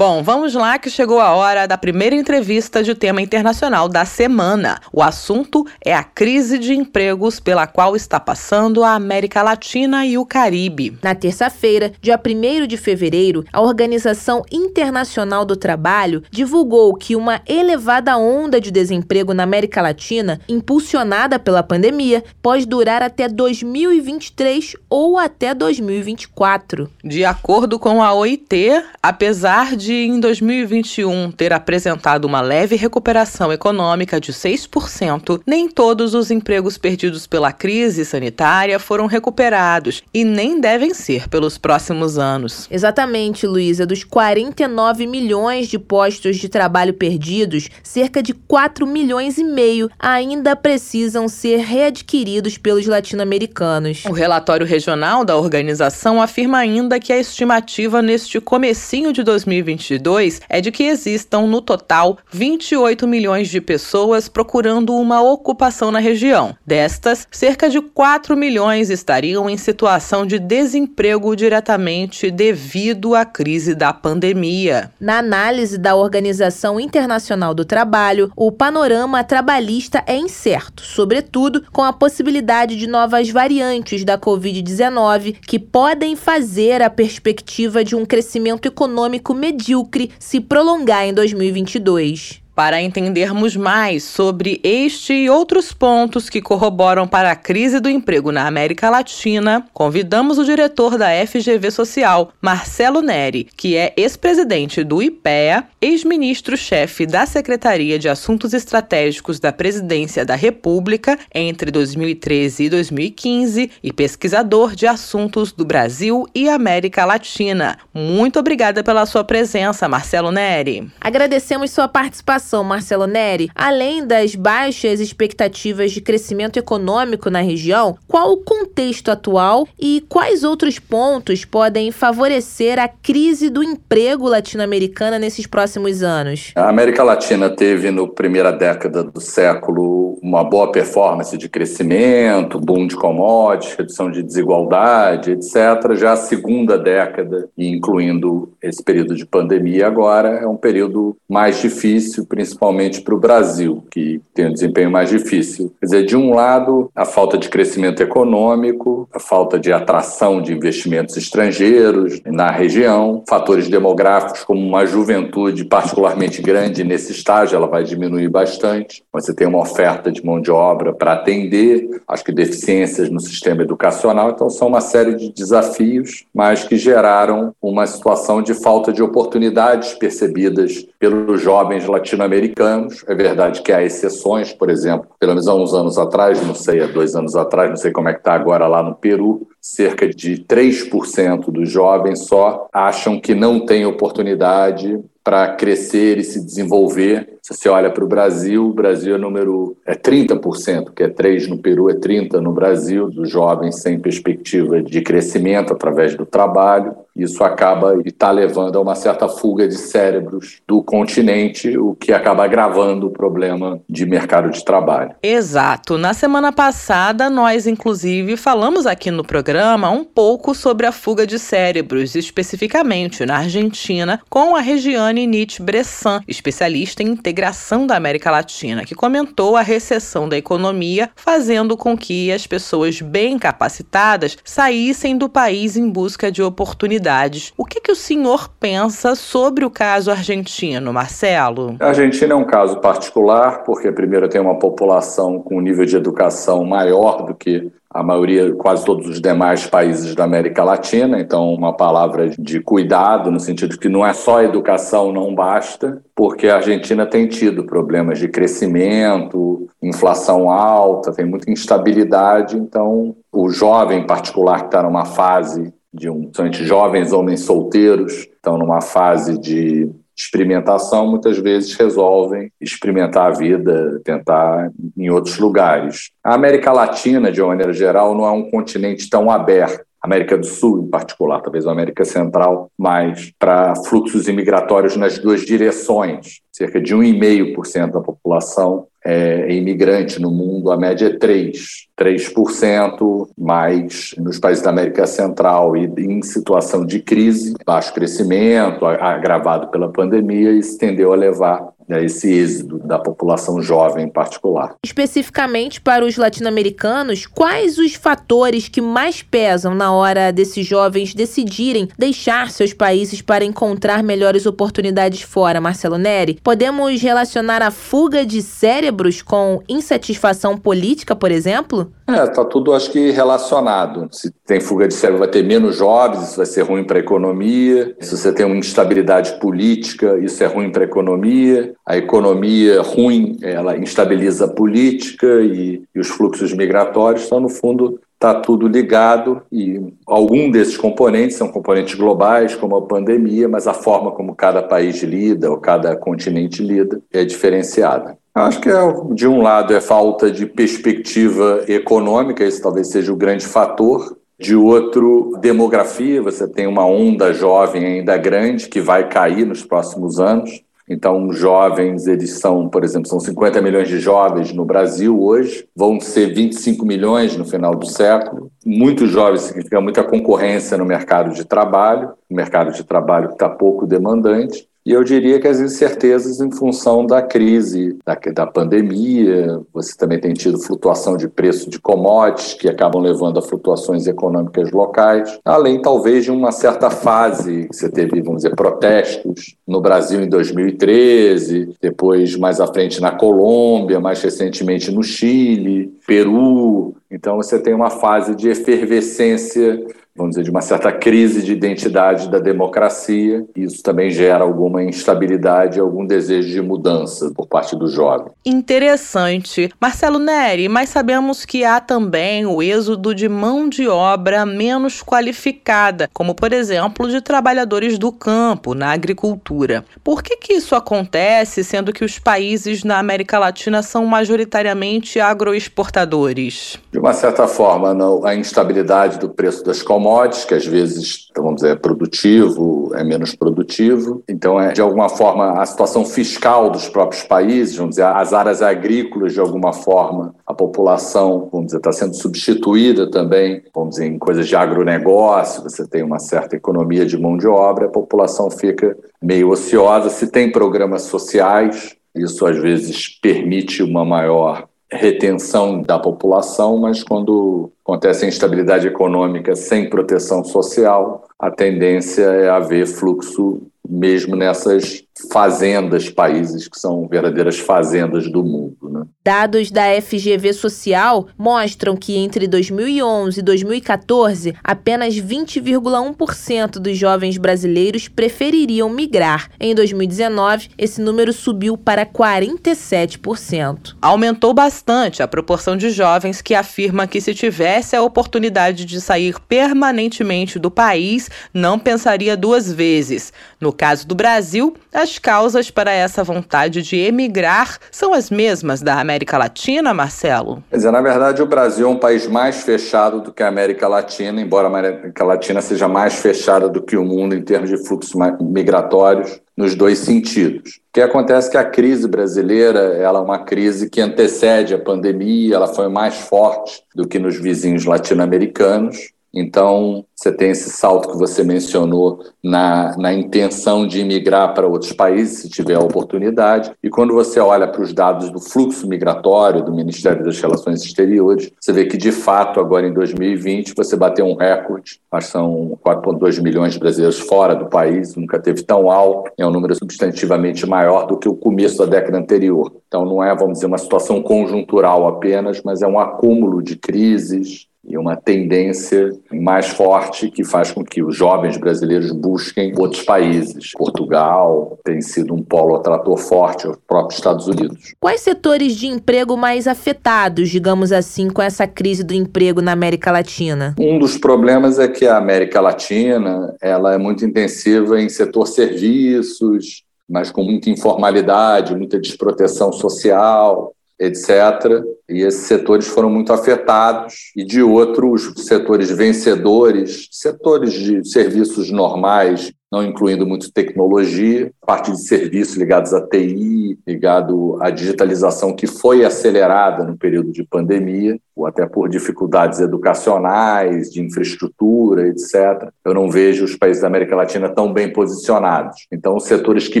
Bom, vamos lá que chegou a hora da primeira entrevista de tema internacional da semana. O assunto é a crise de empregos pela qual está passando a América Latina e o Caribe. Na terça-feira, dia 1 de fevereiro, a Organização Internacional do Trabalho divulgou que uma elevada onda de desemprego na América Latina, impulsionada pela pandemia, pode durar até 2023 ou até 2024. De acordo com a OIT, apesar de de, em 2021, ter apresentado uma leve recuperação econômica de 6%, nem todos os empregos perdidos pela crise sanitária foram recuperados e nem devem ser pelos próximos anos. Exatamente, Luísa. Dos 49 milhões de postos de trabalho perdidos, cerca de 4 milhões e meio ainda precisam ser readquiridos pelos latino-americanos. O relatório regional da organização afirma ainda que a estimativa neste comecinho de 2021 2022 é de que existam, no total, 28 milhões de pessoas procurando uma ocupação na região. Destas, cerca de 4 milhões estariam em situação de desemprego diretamente devido à crise da pandemia. Na análise da Organização Internacional do Trabalho, o panorama trabalhista é incerto, sobretudo com a possibilidade de novas variantes da Covid-19 que podem fazer a perspectiva de um crescimento econômico medíocre medíocre se prolongar em 2022. Para entendermos mais sobre este e outros pontos que corroboram para a crise do emprego na América Latina, convidamos o diretor da FGV Social, Marcelo Neri, que é ex-presidente do IPEA, ex-ministro-chefe da Secretaria de Assuntos Estratégicos da Presidência da República entre 2013 e 2015 e pesquisador de assuntos do Brasil e América Latina. Muito obrigada pela sua presença, Marcelo Neri. Agradecemos sua participação Marcelo Neri, além das baixas expectativas de crescimento econômico na região, qual o contexto atual e quais outros pontos podem favorecer a crise do emprego latino-americana nesses próximos anos? A América Latina teve, no primeira década do século, uma boa performance de crescimento, boom de commodities, redução de desigualdade, etc. Já a segunda década, incluindo esse período de pandemia agora, é um período mais difícil, principalmente para o Brasil, que tem um desempenho mais difícil. Quer dizer, de um lado, a falta de crescimento econômico, a falta de atração de investimentos estrangeiros na região, fatores demográficos como uma juventude particularmente grande nesse estágio, ela vai diminuir bastante. Você tem uma oferta de mão de obra para atender, acho que deficiências no sistema educacional, então são uma série de desafios, mas que geraram uma situação de falta de oportunidades percebidas pelos jovens latino-americanos americanos. É verdade que há exceções, por exemplo, pelo menos há uns anos atrás, não sei, há dois anos atrás, não sei como é que está agora lá no Peru, cerca de 3% dos jovens só acham que não tem oportunidade para crescer e se desenvolver. Se você olha para o Brasil, o Brasil é número é 30%, que é 3 no Peru, é 30 no Brasil, dos jovens sem perspectiva de crescimento através do trabalho. Isso acaba e está levando a uma certa fuga de cérebros do continente, o que acaba agravando o problema de mercado de trabalho. Exato. Na semana passada, nós inclusive falamos aqui no programa um pouco sobre a fuga de cérebros, especificamente na Argentina, com a Regiane Nietzsche Bressan, especialista em integração da América Latina, que comentou a recessão da economia, fazendo com que as pessoas bem capacitadas saíssem do país em busca de oportunidades o que, que o senhor pensa sobre o caso argentino, Marcelo? A Argentina é um caso particular, porque, primeiro, tem uma população com um nível de educação maior do que a maioria, quase todos os demais países da América Latina, então uma palavra de cuidado, no sentido que não é só educação, não basta, porque a Argentina tem tido problemas de crescimento, inflação alta, tem muita instabilidade, então o jovem em particular que está numa fase de um, principalmente jovens homens solteiros, estão numa fase de experimentação, muitas vezes resolvem experimentar a vida, tentar em outros lugares. A América Latina, de uma maneira geral, não é um continente tão aberto. América do Sul, em particular, talvez a América Central, mais para fluxos imigratórios nas duas direções. Cerca de 1,5% da população é, imigrante no mundo, a média é 3%, 3%, mais nos países da América Central e em situação de crise, baixo crescimento, agravado pela pandemia, isso tendeu a levar né, esse êxodo da população jovem em particular. Especificamente para os latino-americanos, quais os fatores que mais pesam na hora desses jovens decidirem deixar seus países para encontrar melhores oportunidades fora, Marcelo Neri? Podemos relacionar a fuga de cérebros com insatisfação política, por exemplo? É, tá tudo acho que relacionado. Se tem fuga de cérebro, vai ter menos jovens, isso vai ser ruim para a economia. Se você tem uma instabilidade política, isso é ruim para a economia. A economia ruim, ela instabiliza a política e, e os fluxos migratórios. Então, no fundo, está tudo ligado e algum desses componentes são componentes globais, como a pandemia, mas a forma como cada país lida ou cada continente lida é diferenciada. Acho que é, de um lado é falta de perspectiva econômica, esse talvez seja o grande fator. De outro, demografia, você tem uma onda jovem ainda grande que vai cair nos próximos anos. Então, jovens, eles são, por exemplo, são 50 milhões de jovens no Brasil hoje, vão ser 25 milhões no final do século. Muitos jovens significa muita concorrência no mercado de trabalho, um mercado de trabalho que está pouco demandante. E eu diria que as incertezas em função da crise, da, da pandemia, você também tem tido flutuação de preço de commodities, que acabam levando a flutuações econômicas locais, além talvez de uma certa fase, você teve, vamos dizer, protestos no Brasil em 2013, depois mais à frente na Colômbia, mais recentemente no Chile, Peru. Então você tem uma fase de efervescência vamos dizer, de uma certa crise de identidade da democracia. Isso também gera alguma instabilidade, algum desejo de mudança por parte do jovem. Interessante. Marcelo Neri, mas sabemos que há também o êxodo de mão de obra menos qualificada, como por exemplo de trabalhadores do campo, na agricultura. Por que, que isso acontece, sendo que os países na América Latina são majoritariamente agroexportadores? De uma certa forma, a instabilidade do preço das commodities commodities, que às vezes, vamos dizer, é produtivo, é menos produtivo. Então, é de alguma forma a situação fiscal dos próprios países, vamos dizer, as áreas agrícolas, de alguma forma, a população, vamos dizer, está sendo substituída também, vamos dizer, em coisas de agronegócio, você tem uma certa economia de mão de obra, a população fica meio ociosa. Se tem programas sociais, isso às vezes permite uma maior retenção da população, mas quando acontece instabilidade econômica sem proteção social, a tendência é haver fluxo mesmo nessas fazendas, países que são verdadeiras fazendas do mundo. Né? Dados da FGV Social mostram que entre 2011 e 2014, apenas 20,1% dos jovens brasileiros prefeririam migrar. Em 2019, esse número subiu para 47%. Aumentou bastante a proporção de jovens que afirma que se tivesse a oportunidade de sair permanentemente do país, não pensaria duas vezes. No caso do Brasil, as causas para essa vontade de emigrar são as mesmas da América Latina, Marcelo? Quer dizer, na verdade, o Brasil é um país mais fechado do que a América Latina, embora a América Latina seja mais fechada do que o mundo em termos de fluxos migratórios nos dois sentidos. O que acontece é que a crise brasileira ela é uma crise que antecede a pandemia, ela foi mais forte do que nos vizinhos latino-americanos. Então, você tem esse salto que você mencionou na, na intenção de imigrar para outros países, se tiver a oportunidade. E quando você olha para os dados do fluxo migratório do Ministério das Relações Exteriores, você vê que, de fato, agora em 2020, você bateu um recorde. Acho que são 4,2 milhões de brasileiros fora do país, nunca teve tão alto. É um número substantivamente maior do que o começo da década anterior. Então, não é, vamos dizer, uma situação conjuntural apenas, mas é um acúmulo de crises, e uma tendência mais forte que faz com que os jovens brasileiros busquem outros países. Portugal tem sido um polo atrator forte, os próprios Estados Unidos. Quais setores de emprego mais afetados, digamos assim, com essa crise do emprego na América Latina? Um dos problemas é que a América Latina ela é muito intensiva em setor serviços, mas com muita informalidade, muita desproteção social etc. E esses setores foram muito afetados, e de outros setores vencedores, setores de serviços normais, não incluindo muito tecnologia, parte de serviços ligados à TI, ligado à digitalização que foi acelerada no período de pandemia, ou até por dificuldades educacionais, de infraestrutura, etc. Eu não vejo os países da América Latina tão bem posicionados. Então, os setores que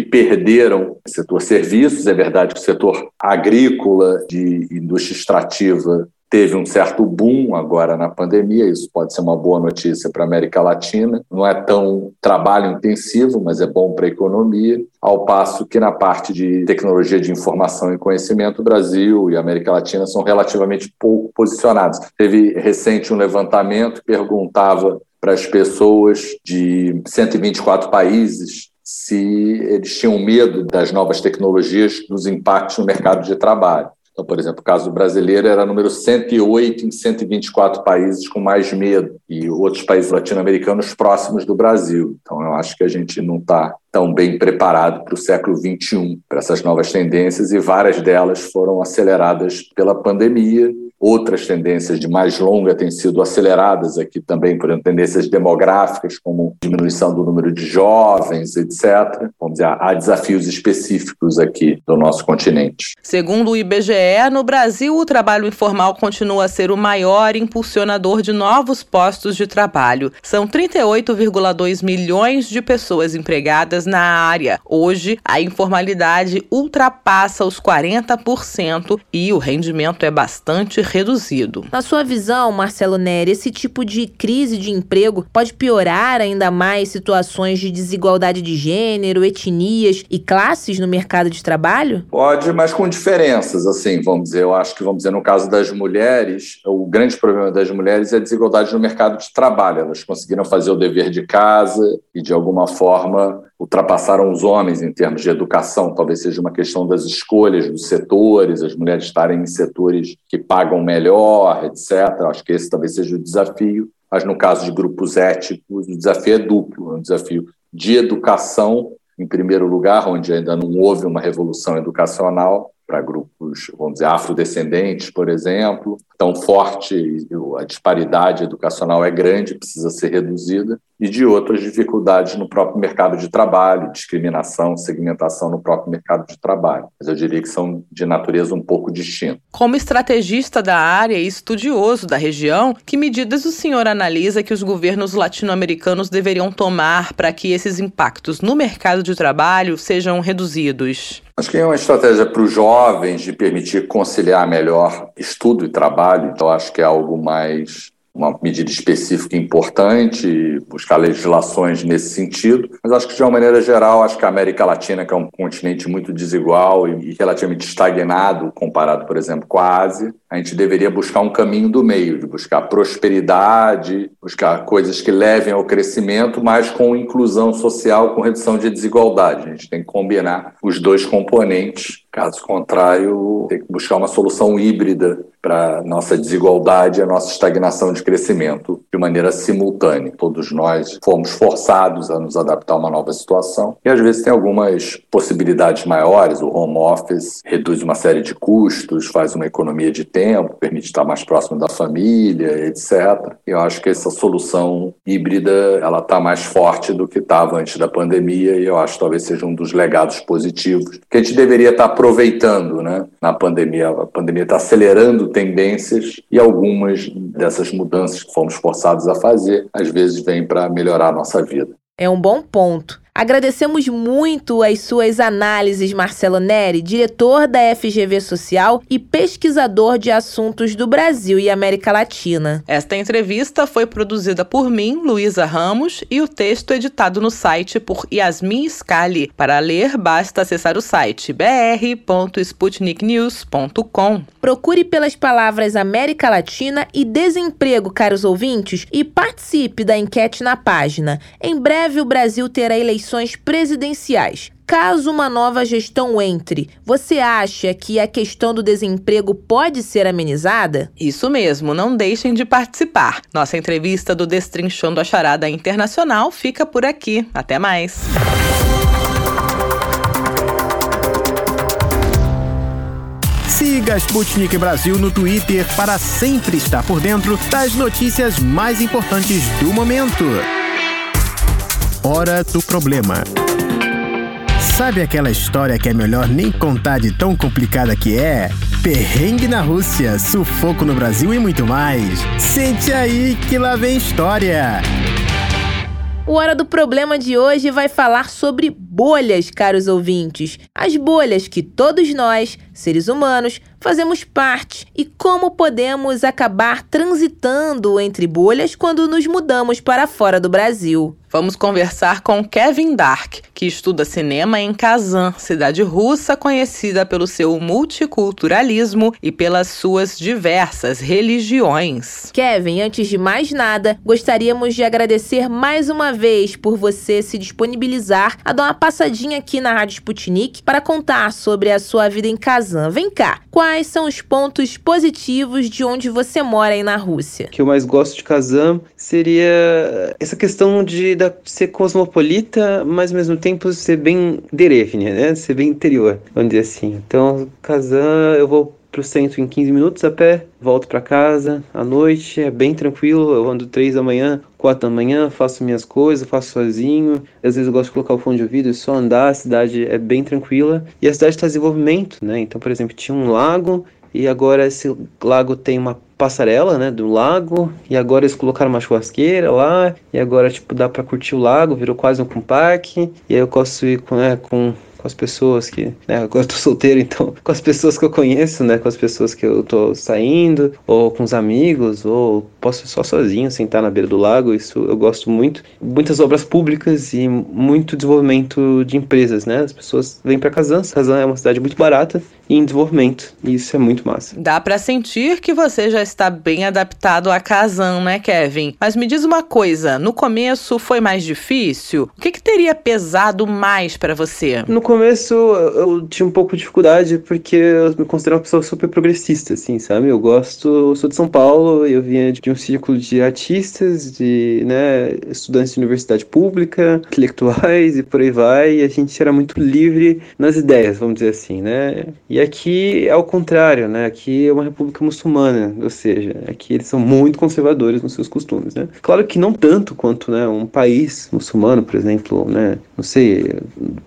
perderam, setor serviços, é verdade que o setor agrícola, de indústria extrativa, teve um certo boom agora na pandemia, isso pode ser uma boa notícia para a América Latina. Não é tão trabalho intensivo, mas é bom para a economia. Ao passo que na parte de tecnologia de informação e conhecimento, o Brasil e a América Latina são relativamente pouco posicionados. Teve recente um levantamento que perguntava para as pessoas de 124 países se eles tinham medo das novas tecnologias, dos impactos no mercado de trabalho. Então, por exemplo, o caso brasileiro era número 108 em 124 países com mais medo e outros países latino-americanos próximos do Brasil. Então, eu acho que a gente não está tão bem preparado para o século XXI, para essas novas tendências, e várias delas foram aceleradas pela pandemia Outras tendências de mais longa têm sido aceleradas aqui também por tendências demográficas, como diminuição do número de jovens, etc. Vamos dizer, há desafios específicos aqui do nosso continente. Segundo o IBGE, no Brasil, o trabalho informal continua a ser o maior impulsionador de novos postos de trabalho. São 38,2 milhões de pessoas empregadas na área. Hoje, a informalidade ultrapassa os 40% e o rendimento é bastante reduzido. Na sua visão, Marcelo Neri, esse tipo de crise de emprego pode piorar ainda mais situações de desigualdade de gênero, etnias e classes no mercado de trabalho? Pode, mas com diferenças, assim, vamos dizer. Eu acho que, vamos dizer, no caso das mulheres, o grande problema das mulheres é a desigualdade no mercado de trabalho. Elas conseguiram fazer o dever de casa e, de alguma forma, ultrapassaram os homens em termos de educação. Talvez seja uma questão das escolhas dos setores, as mulheres estarem em setores que pagam melhor, etc. Acho que esse talvez seja o desafio. Mas no caso de grupos étnicos, o desafio é duplo: é um desafio de educação, em primeiro lugar, onde ainda não houve uma revolução educacional, para grupos, vamos dizer, afrodescendentes, por exemplo, tão forte, a disparidade educacional é grande, precisa ser reduzida, e de outras dificuldades no próprio mercado de trabalho, discriminação, segmentação no próprio mercado de trabalho. Mas eu diria que são de natureza um pouco distintas. Como estrategista da área e estudioso da região, que medidas o senhor analisa que os governos latino-americanos deveriam tomar para que esses impactos no mercado de trabalho sejam reduzidos? Acho que é uma estratégia para os jovens de permitir conciliar melhor estudo e trabalho. Então, acho que é algo mais uma medida específica importante, buscar legislações nesse sentido. Mas acho que, de uma maneira geral, acho que a América Latina, que é um continente muito desigual e relativamente estagnado comparado, por exemplo, com a Ásia, a gente deveria buscar um caminho do meio, de buscar prosperidade, buscar coisas que levem ao crescimento, mas com inclusão social, com redução de desigualdade. A gente tem que combinar os dois componentes Caso contrário, tem que buscar uma solução híbrida para nossa desigualdade e a nossa estagnação de crescimento de maneira simultânea. Todos nós fomos forçados a nos adaptar a uma nova situação e às vezes tem algumas possibilidades maiores. O home office reduz uma série de custos, faz uma economia de tempo, permite estar mais próximo da família, etc. Eu acho que essa solução híbrida ela está mais forte do que estava antes da pandemia e eu acho que talvez seja um dos legados positivos que a gente deveria estar aproveitando né, na pandemia. A pandemia está acelerando tendências e algumas dessas mudanças que fomos forçados a fazer, às vezes, vêm para melhorar a nossa vida. É um bom ponto. Agradecemos muito as suas análises, Marcelo Neri, diretor da FGV Social e pesquisador de assuntos do Brasil e América Latina. Esta entrevista foi produzida por mim, Luísa Ramos, e o texto editado no site por Yasmin Scali. Para ler, basta acessar o site br.sputniknews.com. Procure pelas palavras América Latina e desemprego, caros ouvintes, e participe da enquete na página. Em breve o Brasil terá eleições eleições presidenciais. Caso uma nova gestão entre, você acha que a questão do desemprego pode ser amenizada? Isso mesmo, não deixem de participar. Nossa entrevista do Destrinchando a Charada Internacional fica por aqui. Até mais. Siga a Sputnik Brasil no Twitter para sempre estar por dentro das notícias mais importantes do momento. Hora do Problema. Sabe aquela história que é melhor nem contar de tão complicada que é? Perrengue na Rússia, sufoco no Brasil e muito mais. Sente aí que lá vem história. O Hora do Problema de hoje vai falar sobre bolhas, caros ouvintes. As bolhas que todos nós, seres humanos, fazemos parte e como podemos acabar transitando entre bolhas quando nos mudamos para fora do Brasil. Vamos conversar com Kevin Dark, que estuda cinema em Kazan, cidade russa conhecida pelo seu multiculturalismo e pelas suas diversas religiões. Kevin, antes de mais nada, gostaríamos de agradecer mais uma vez por você se disponibilizar a dar uma passadinha aqui na Rádio Sputnik para contar sobre a sua vida em Kazan. Vem cá, quais são os pontos positivos de onde você mora aí na Rússia? O que eu mais gosto de Kazan seria essa questão de da, ser cosmopolita, mas ao mesmo tempo ser bem derevne, né? Ser bem interior, vamos dizer assim. Então, Kazan, eu vou pro centro em 15 minutos a pé, volto para casa à noite, é bem tranquilo, eu ando 3 da manhã, 4 da manhã, faço minhas coisas, faço sozinho. Às vezes eu gosto de colocar o fone de ouvido e só andar, a cidade é bem tranquila. E a cidade está em desenvolvimento, né? Então, por exemplo, tinha um lago e agora esse lago tem uma passarela, né, do lago, e agora eles colocaram uma churrasqueira lá, e agora, tipo, dá para curtir o lago, virou quase um parque, e aí eu posso ir com, né, com com as pessoas que, né, agora eu tô solteiro, então, com as pessoas que eu conheço, né, com as pessoas que eu tô saindo, ou com os amigos, ou posso só sozinho sentar na beira do lago, isso eu gosto muito. Muitas obras públicas e muito desenvolvimento de empresas, né, as pessoas vêm para Kazan, Kazan é uma cidade muito barata e em desenvolvimento, e isso é muito massa. Dá para sentir que você já está bem adaptado a Kazan, né, Kevin? Mas me diz uma coisa, no começo foi mais difícil? O que, que teria pesado mais para você? No começo eu tinha um pouco de dificuldade porque eu me considero uma pessoa super progressista, assim, sabe? Eu gosto, eu sou de São Paulo, eu vinha de um círculo de artistas, de, né, estudantes de universidade pública, intelectuais e por aí vai, e a gente era muito livre nas ideias, vamos dizer assim, né? E aqui é o contrário, né? Aqui é uma república muçulmana, ou seja, aqui eles são muito conservadores nos seus costumes, né? Claro que não tanto quanto, né, um país muçulmano, por exemplo, né, não sei,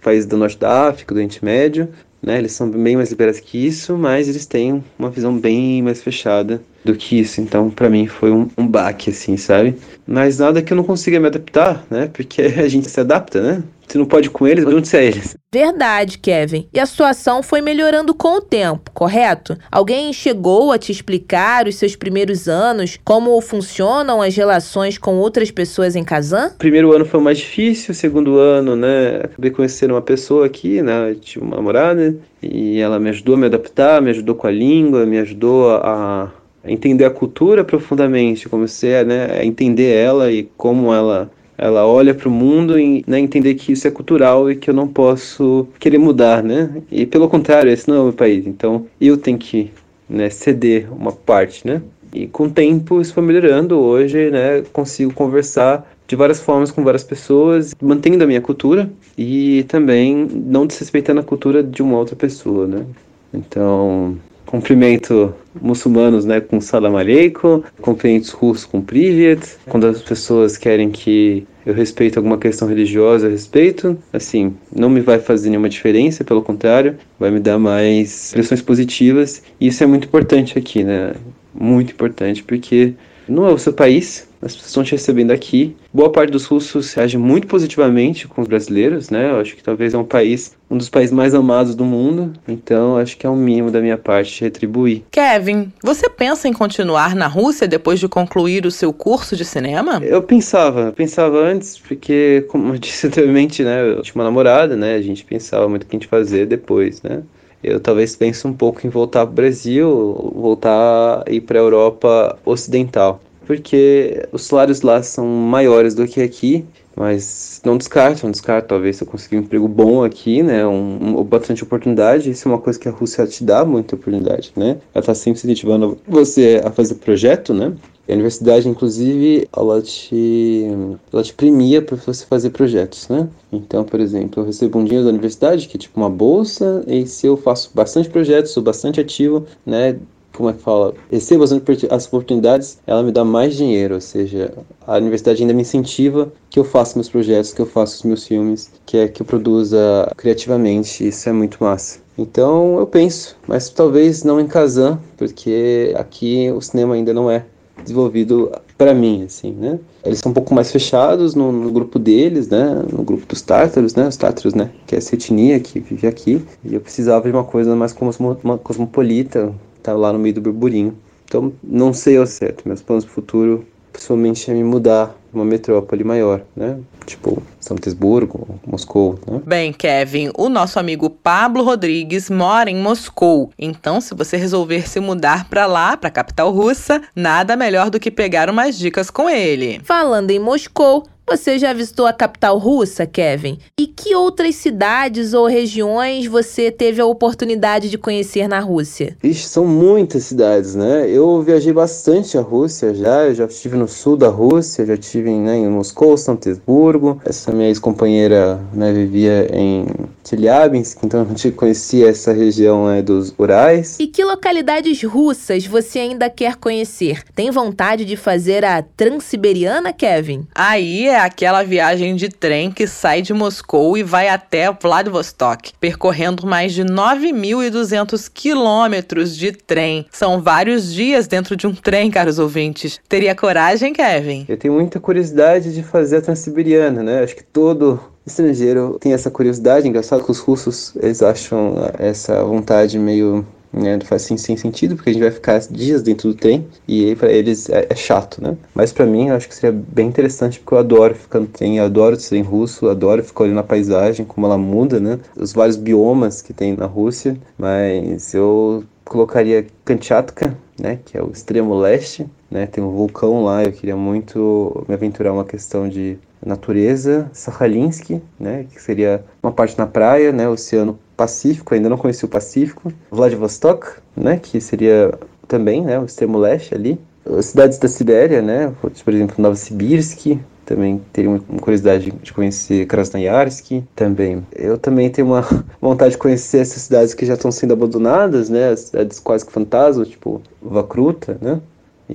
país do norte da África, do Médio, né? Eles são bem mais liberais que isso, mas eles têm uma visão bem mais fechada do que isso. Então, para mim, foi um, um baque, assim, sabe? Mas nada que eu não consiga me adaptar, né? Porque a gente se adapta, né? Se não pode com eles, onde é eles? Verdade, Kevin. E a situação foi melhorando com o tempo, correto? Alguém chegou a te explicar os seus primeiros anos, como funcionam as relações com outras pessoas em Kazan? Primeiro ano foi mais difícil, segundo ano, né, acabei conhecendo uma pessoa aqui, né, eu tive uma namorada, e ela me ajudou a me adaptar, me ajudou com a língua, me ajudou a entender a cultura profundamente, comecei a, né, a entender ela e como ela ela olha para o mundo e né, entender que isso é cultural e que eu não posso querer mudar, né? E pelo contrário, esse não é o meu país. Então eu tenho que né, ceder uma parte, né? E com o tempo isso foi melhorando. Hoje, né, consigo conversar de várias formas com várias pessoas, mantendo a minha cultura e também não desrespeitando a cultura de uma outra pessoa, né? Então, cumprimento muçulmanos né, com salam aleikum, cumprimento russos com privet. Quando as pessoas querem que eu respeite alguma questão religiosa, eu respeito. Assim, não me vai fazer nenhuma diferença, pelo contrário, vai me dar mais impressões positivas. E isso é muito importante aqui, né? Muito importante, porque não é o seu país, as pessoas estão te recebendo aqui. Boa parte dos russos reage muito positivamente com os brasileiros, né? Eu acho que talvez é um país, um dos países mais amados do mundo. Então, acho que é o um mínimo da minha parte retribuir. Kevin, você pensa em continuar na Rússia depois de concluir o seu curso de cinema? Eu pensava, pensava antes, porque, como eu disse anteriormente, né? Eu tinha uma namorada, né? A gente pensava muito o que a gente fazer depois, né? eu talvez pense um pouco em voltar para o Brasil, voltar a ir para a Europa Ocidental porque os salários lá são maiores do que aqui, mas não descarto, não descarto, talvez se eu conseguir um emprego bom aqui, né, um, um, bastante oportunidade, isso é uma coisa que a Rússia te dá muita oportunidade, né, ela está sempre incentivando você a fazer projeto, né, e a universidade, inclusive, ela te, ela te premia para você fazer projetos, né? Então, por exemplo, eu recebo um dinheiro da universidade, que é tipo uma bolsa, e se eu faço bastante projetos, sou bastante ativo, né? Como é que fala, recebo as oportunidades, ela me dá mais dinheiro, ou seja, a universidade ainda me incentiva que eu faça meus projetos, que eu faça os meus filmes, que é que eu produza criativamente, isso é muito massa. Então eu penso, mas talvez não em Kazan, porque aqui o cinema ainda não é desenvolvido para mim, assim, né? Eles são um pouco mais fechados no, no, grupo deles, né? No grupo dos tártaros, né? Os tártaros, né? Que é essa etnia que vive aqui. E eu precisava de uma coisa mais cosmo, uma cosmopolita, tá lá no meio do burburinho. Então, não sei ao certo. Meus planos pro futuro, pessoalmente, é me mudar para uma metrópole maior, né? Tipo, São Petersburgo, Moscou, né? Bem, Kevin, o nosso amigo Pablo Rodrigues mora em Moscou. Então, se você resolver se mudar para lá, para a capital russa, nada melhor do que pegar umas dicas com ele. Falando em Moscou, você já visitou a capital russa, Kevin? E que outras cidades ou regiões você teve a oportunidade de conhecer na Rússia? Ixi, são muitas cidades, né? Eu viajei bastante a Rússia já. Eu já estive no sul da Rússia, já estive né, em Moscou, São Petersburgo. Essa minha ex-companheira né, vivia em Chelyabinsk, então a gente conhecia essa região né, dos Urais. E que localidades russas você ainda quer conhecer? Tem vontade de fazer a Transiberiana, Kevin? Aí é aquela viagem de trem que sai de Moscou e vai até Vladivostok, percorrendo mais de 9.200 quilômetros de trem. São vários dias dentro de um trem, caros ouvintes. Teria coragem, Kevin? Eu tenho muita curiosidade de fazer a Transiberiana, né? Acho que todo estrangeiro tem essa curiosidade. Engraçado que os russos, eles acham essa vontade meio né? Faz assim, sem sentido, porque a gente vai ficar dias dentro do trem e para eles é, é, chato, né? Mas para mim eu acho que seria bem interessante porque eu adoro ficar no trem, eu adoro ser em russo, adoro ficar olhando a paisagem, como ela muda, né? Os vários biomas que tem na Rússia, mas eu colocaria Kamchatka, né, que é o extremo leste, né, tem um vulcão lá, eu queria muito me aventurar uma questão de natureza, Sakhalinsky, né, que seria uma parte na praia, né, Oceano Pacífico, ainda não conheci o Pacífico, Vladivostok, né, que seria também, né, o extremo leste ali, as cidades da Sibéria, né, por exemplo, Novosibirsk, também teria uma curiosidade de conhecer Krasnoyarsk também. Eu também tenho uma vontade de conhecer essas cidades que já estão sendo abandonadas, né, as cidades quase que fantasmas, tipo Vakruta, né,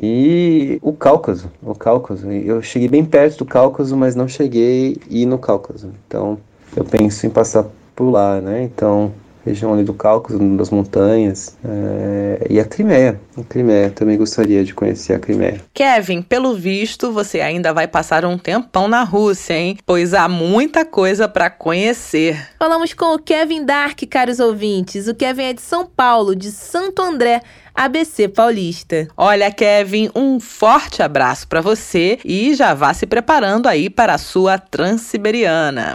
e o Cáucaso, o Cáucaso. Eu cheguei bem perto do Cáucaso, mas não cheguei ir no Cáucaso. Então, eu penso em passar por lá, né? Então, região ali do Cáucaso, das montanhas, é, e a Crimeia. A Crimeia, também gostaria de conhecer a Crimeia. Kevin, pelo visto, você ainda vai passar um tempão na Rússia, hein? Pois há muita coisa para conhecer. Falamos com o Kevin Dark, caros ouvintes. O Kevin é de São Paulo, de Santo André. ABC Paulista. Olha, Kevin, um forte abraço para você e já vá se preparando aí para a sua Transiberiana.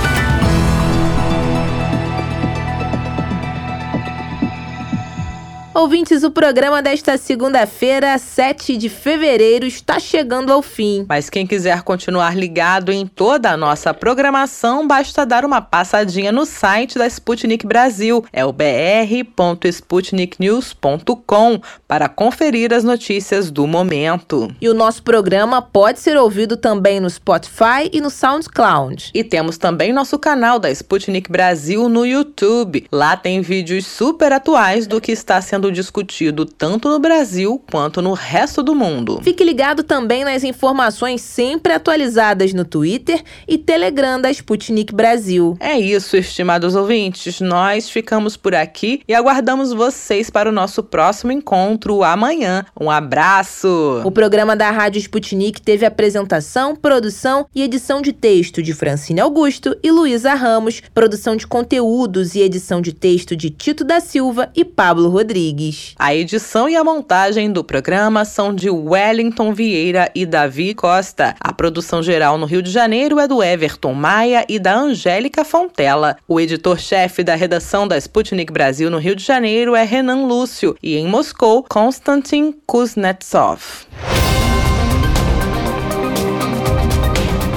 Ouvintes, o programa desta segunda-feira, 7 de fevereiro, está chegando ao fim. Mas quem quiser continuar ligado em toda a nossa programação, basta dar uma passadinha no site da Sputnik Brasil, é o br.sputniknews.com, para conferir as notícias do momento. E o nosso programa pode ser ouvido também no Spotify e no SoundCloud. E temos também nosso canal da Sputnik Brasil no YouTube. Lá tem vídeos super atuais do que está sendo sendo discutido tanto no Brasil quanto no resto do mundo. Fique ligado também nas informações sempre atualizadas no Twitter e Telegram da Sputnik Brasil. É isso, estimados ouvintes. Nós ficamos por aqui e aguardamos vocês para o nosso próximo encontro amanhã. Um abraço! O programa da Rádio Sputnik teve apresentação, produção e edição de texto de Francine Augusto e Luísa Ramos, produção de conteúdos e edição de texto de Tito da Silva e Pablo Rodrigues. Rodrigues. A edição e a montagem do programa são de Wellington Vieira e Davi Costa. A produção geral no Rio de Janeiro é do Everton Maia e da Angélica Fontela. O editor-chefe da redação da Sputnik Brasil no Rio de Janeiro é Renan Lúcio e em Moscou, Konstantin Kuznetsov.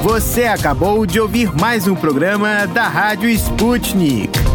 Você acabou de ouvir mais um programa da Rádio Sputnik.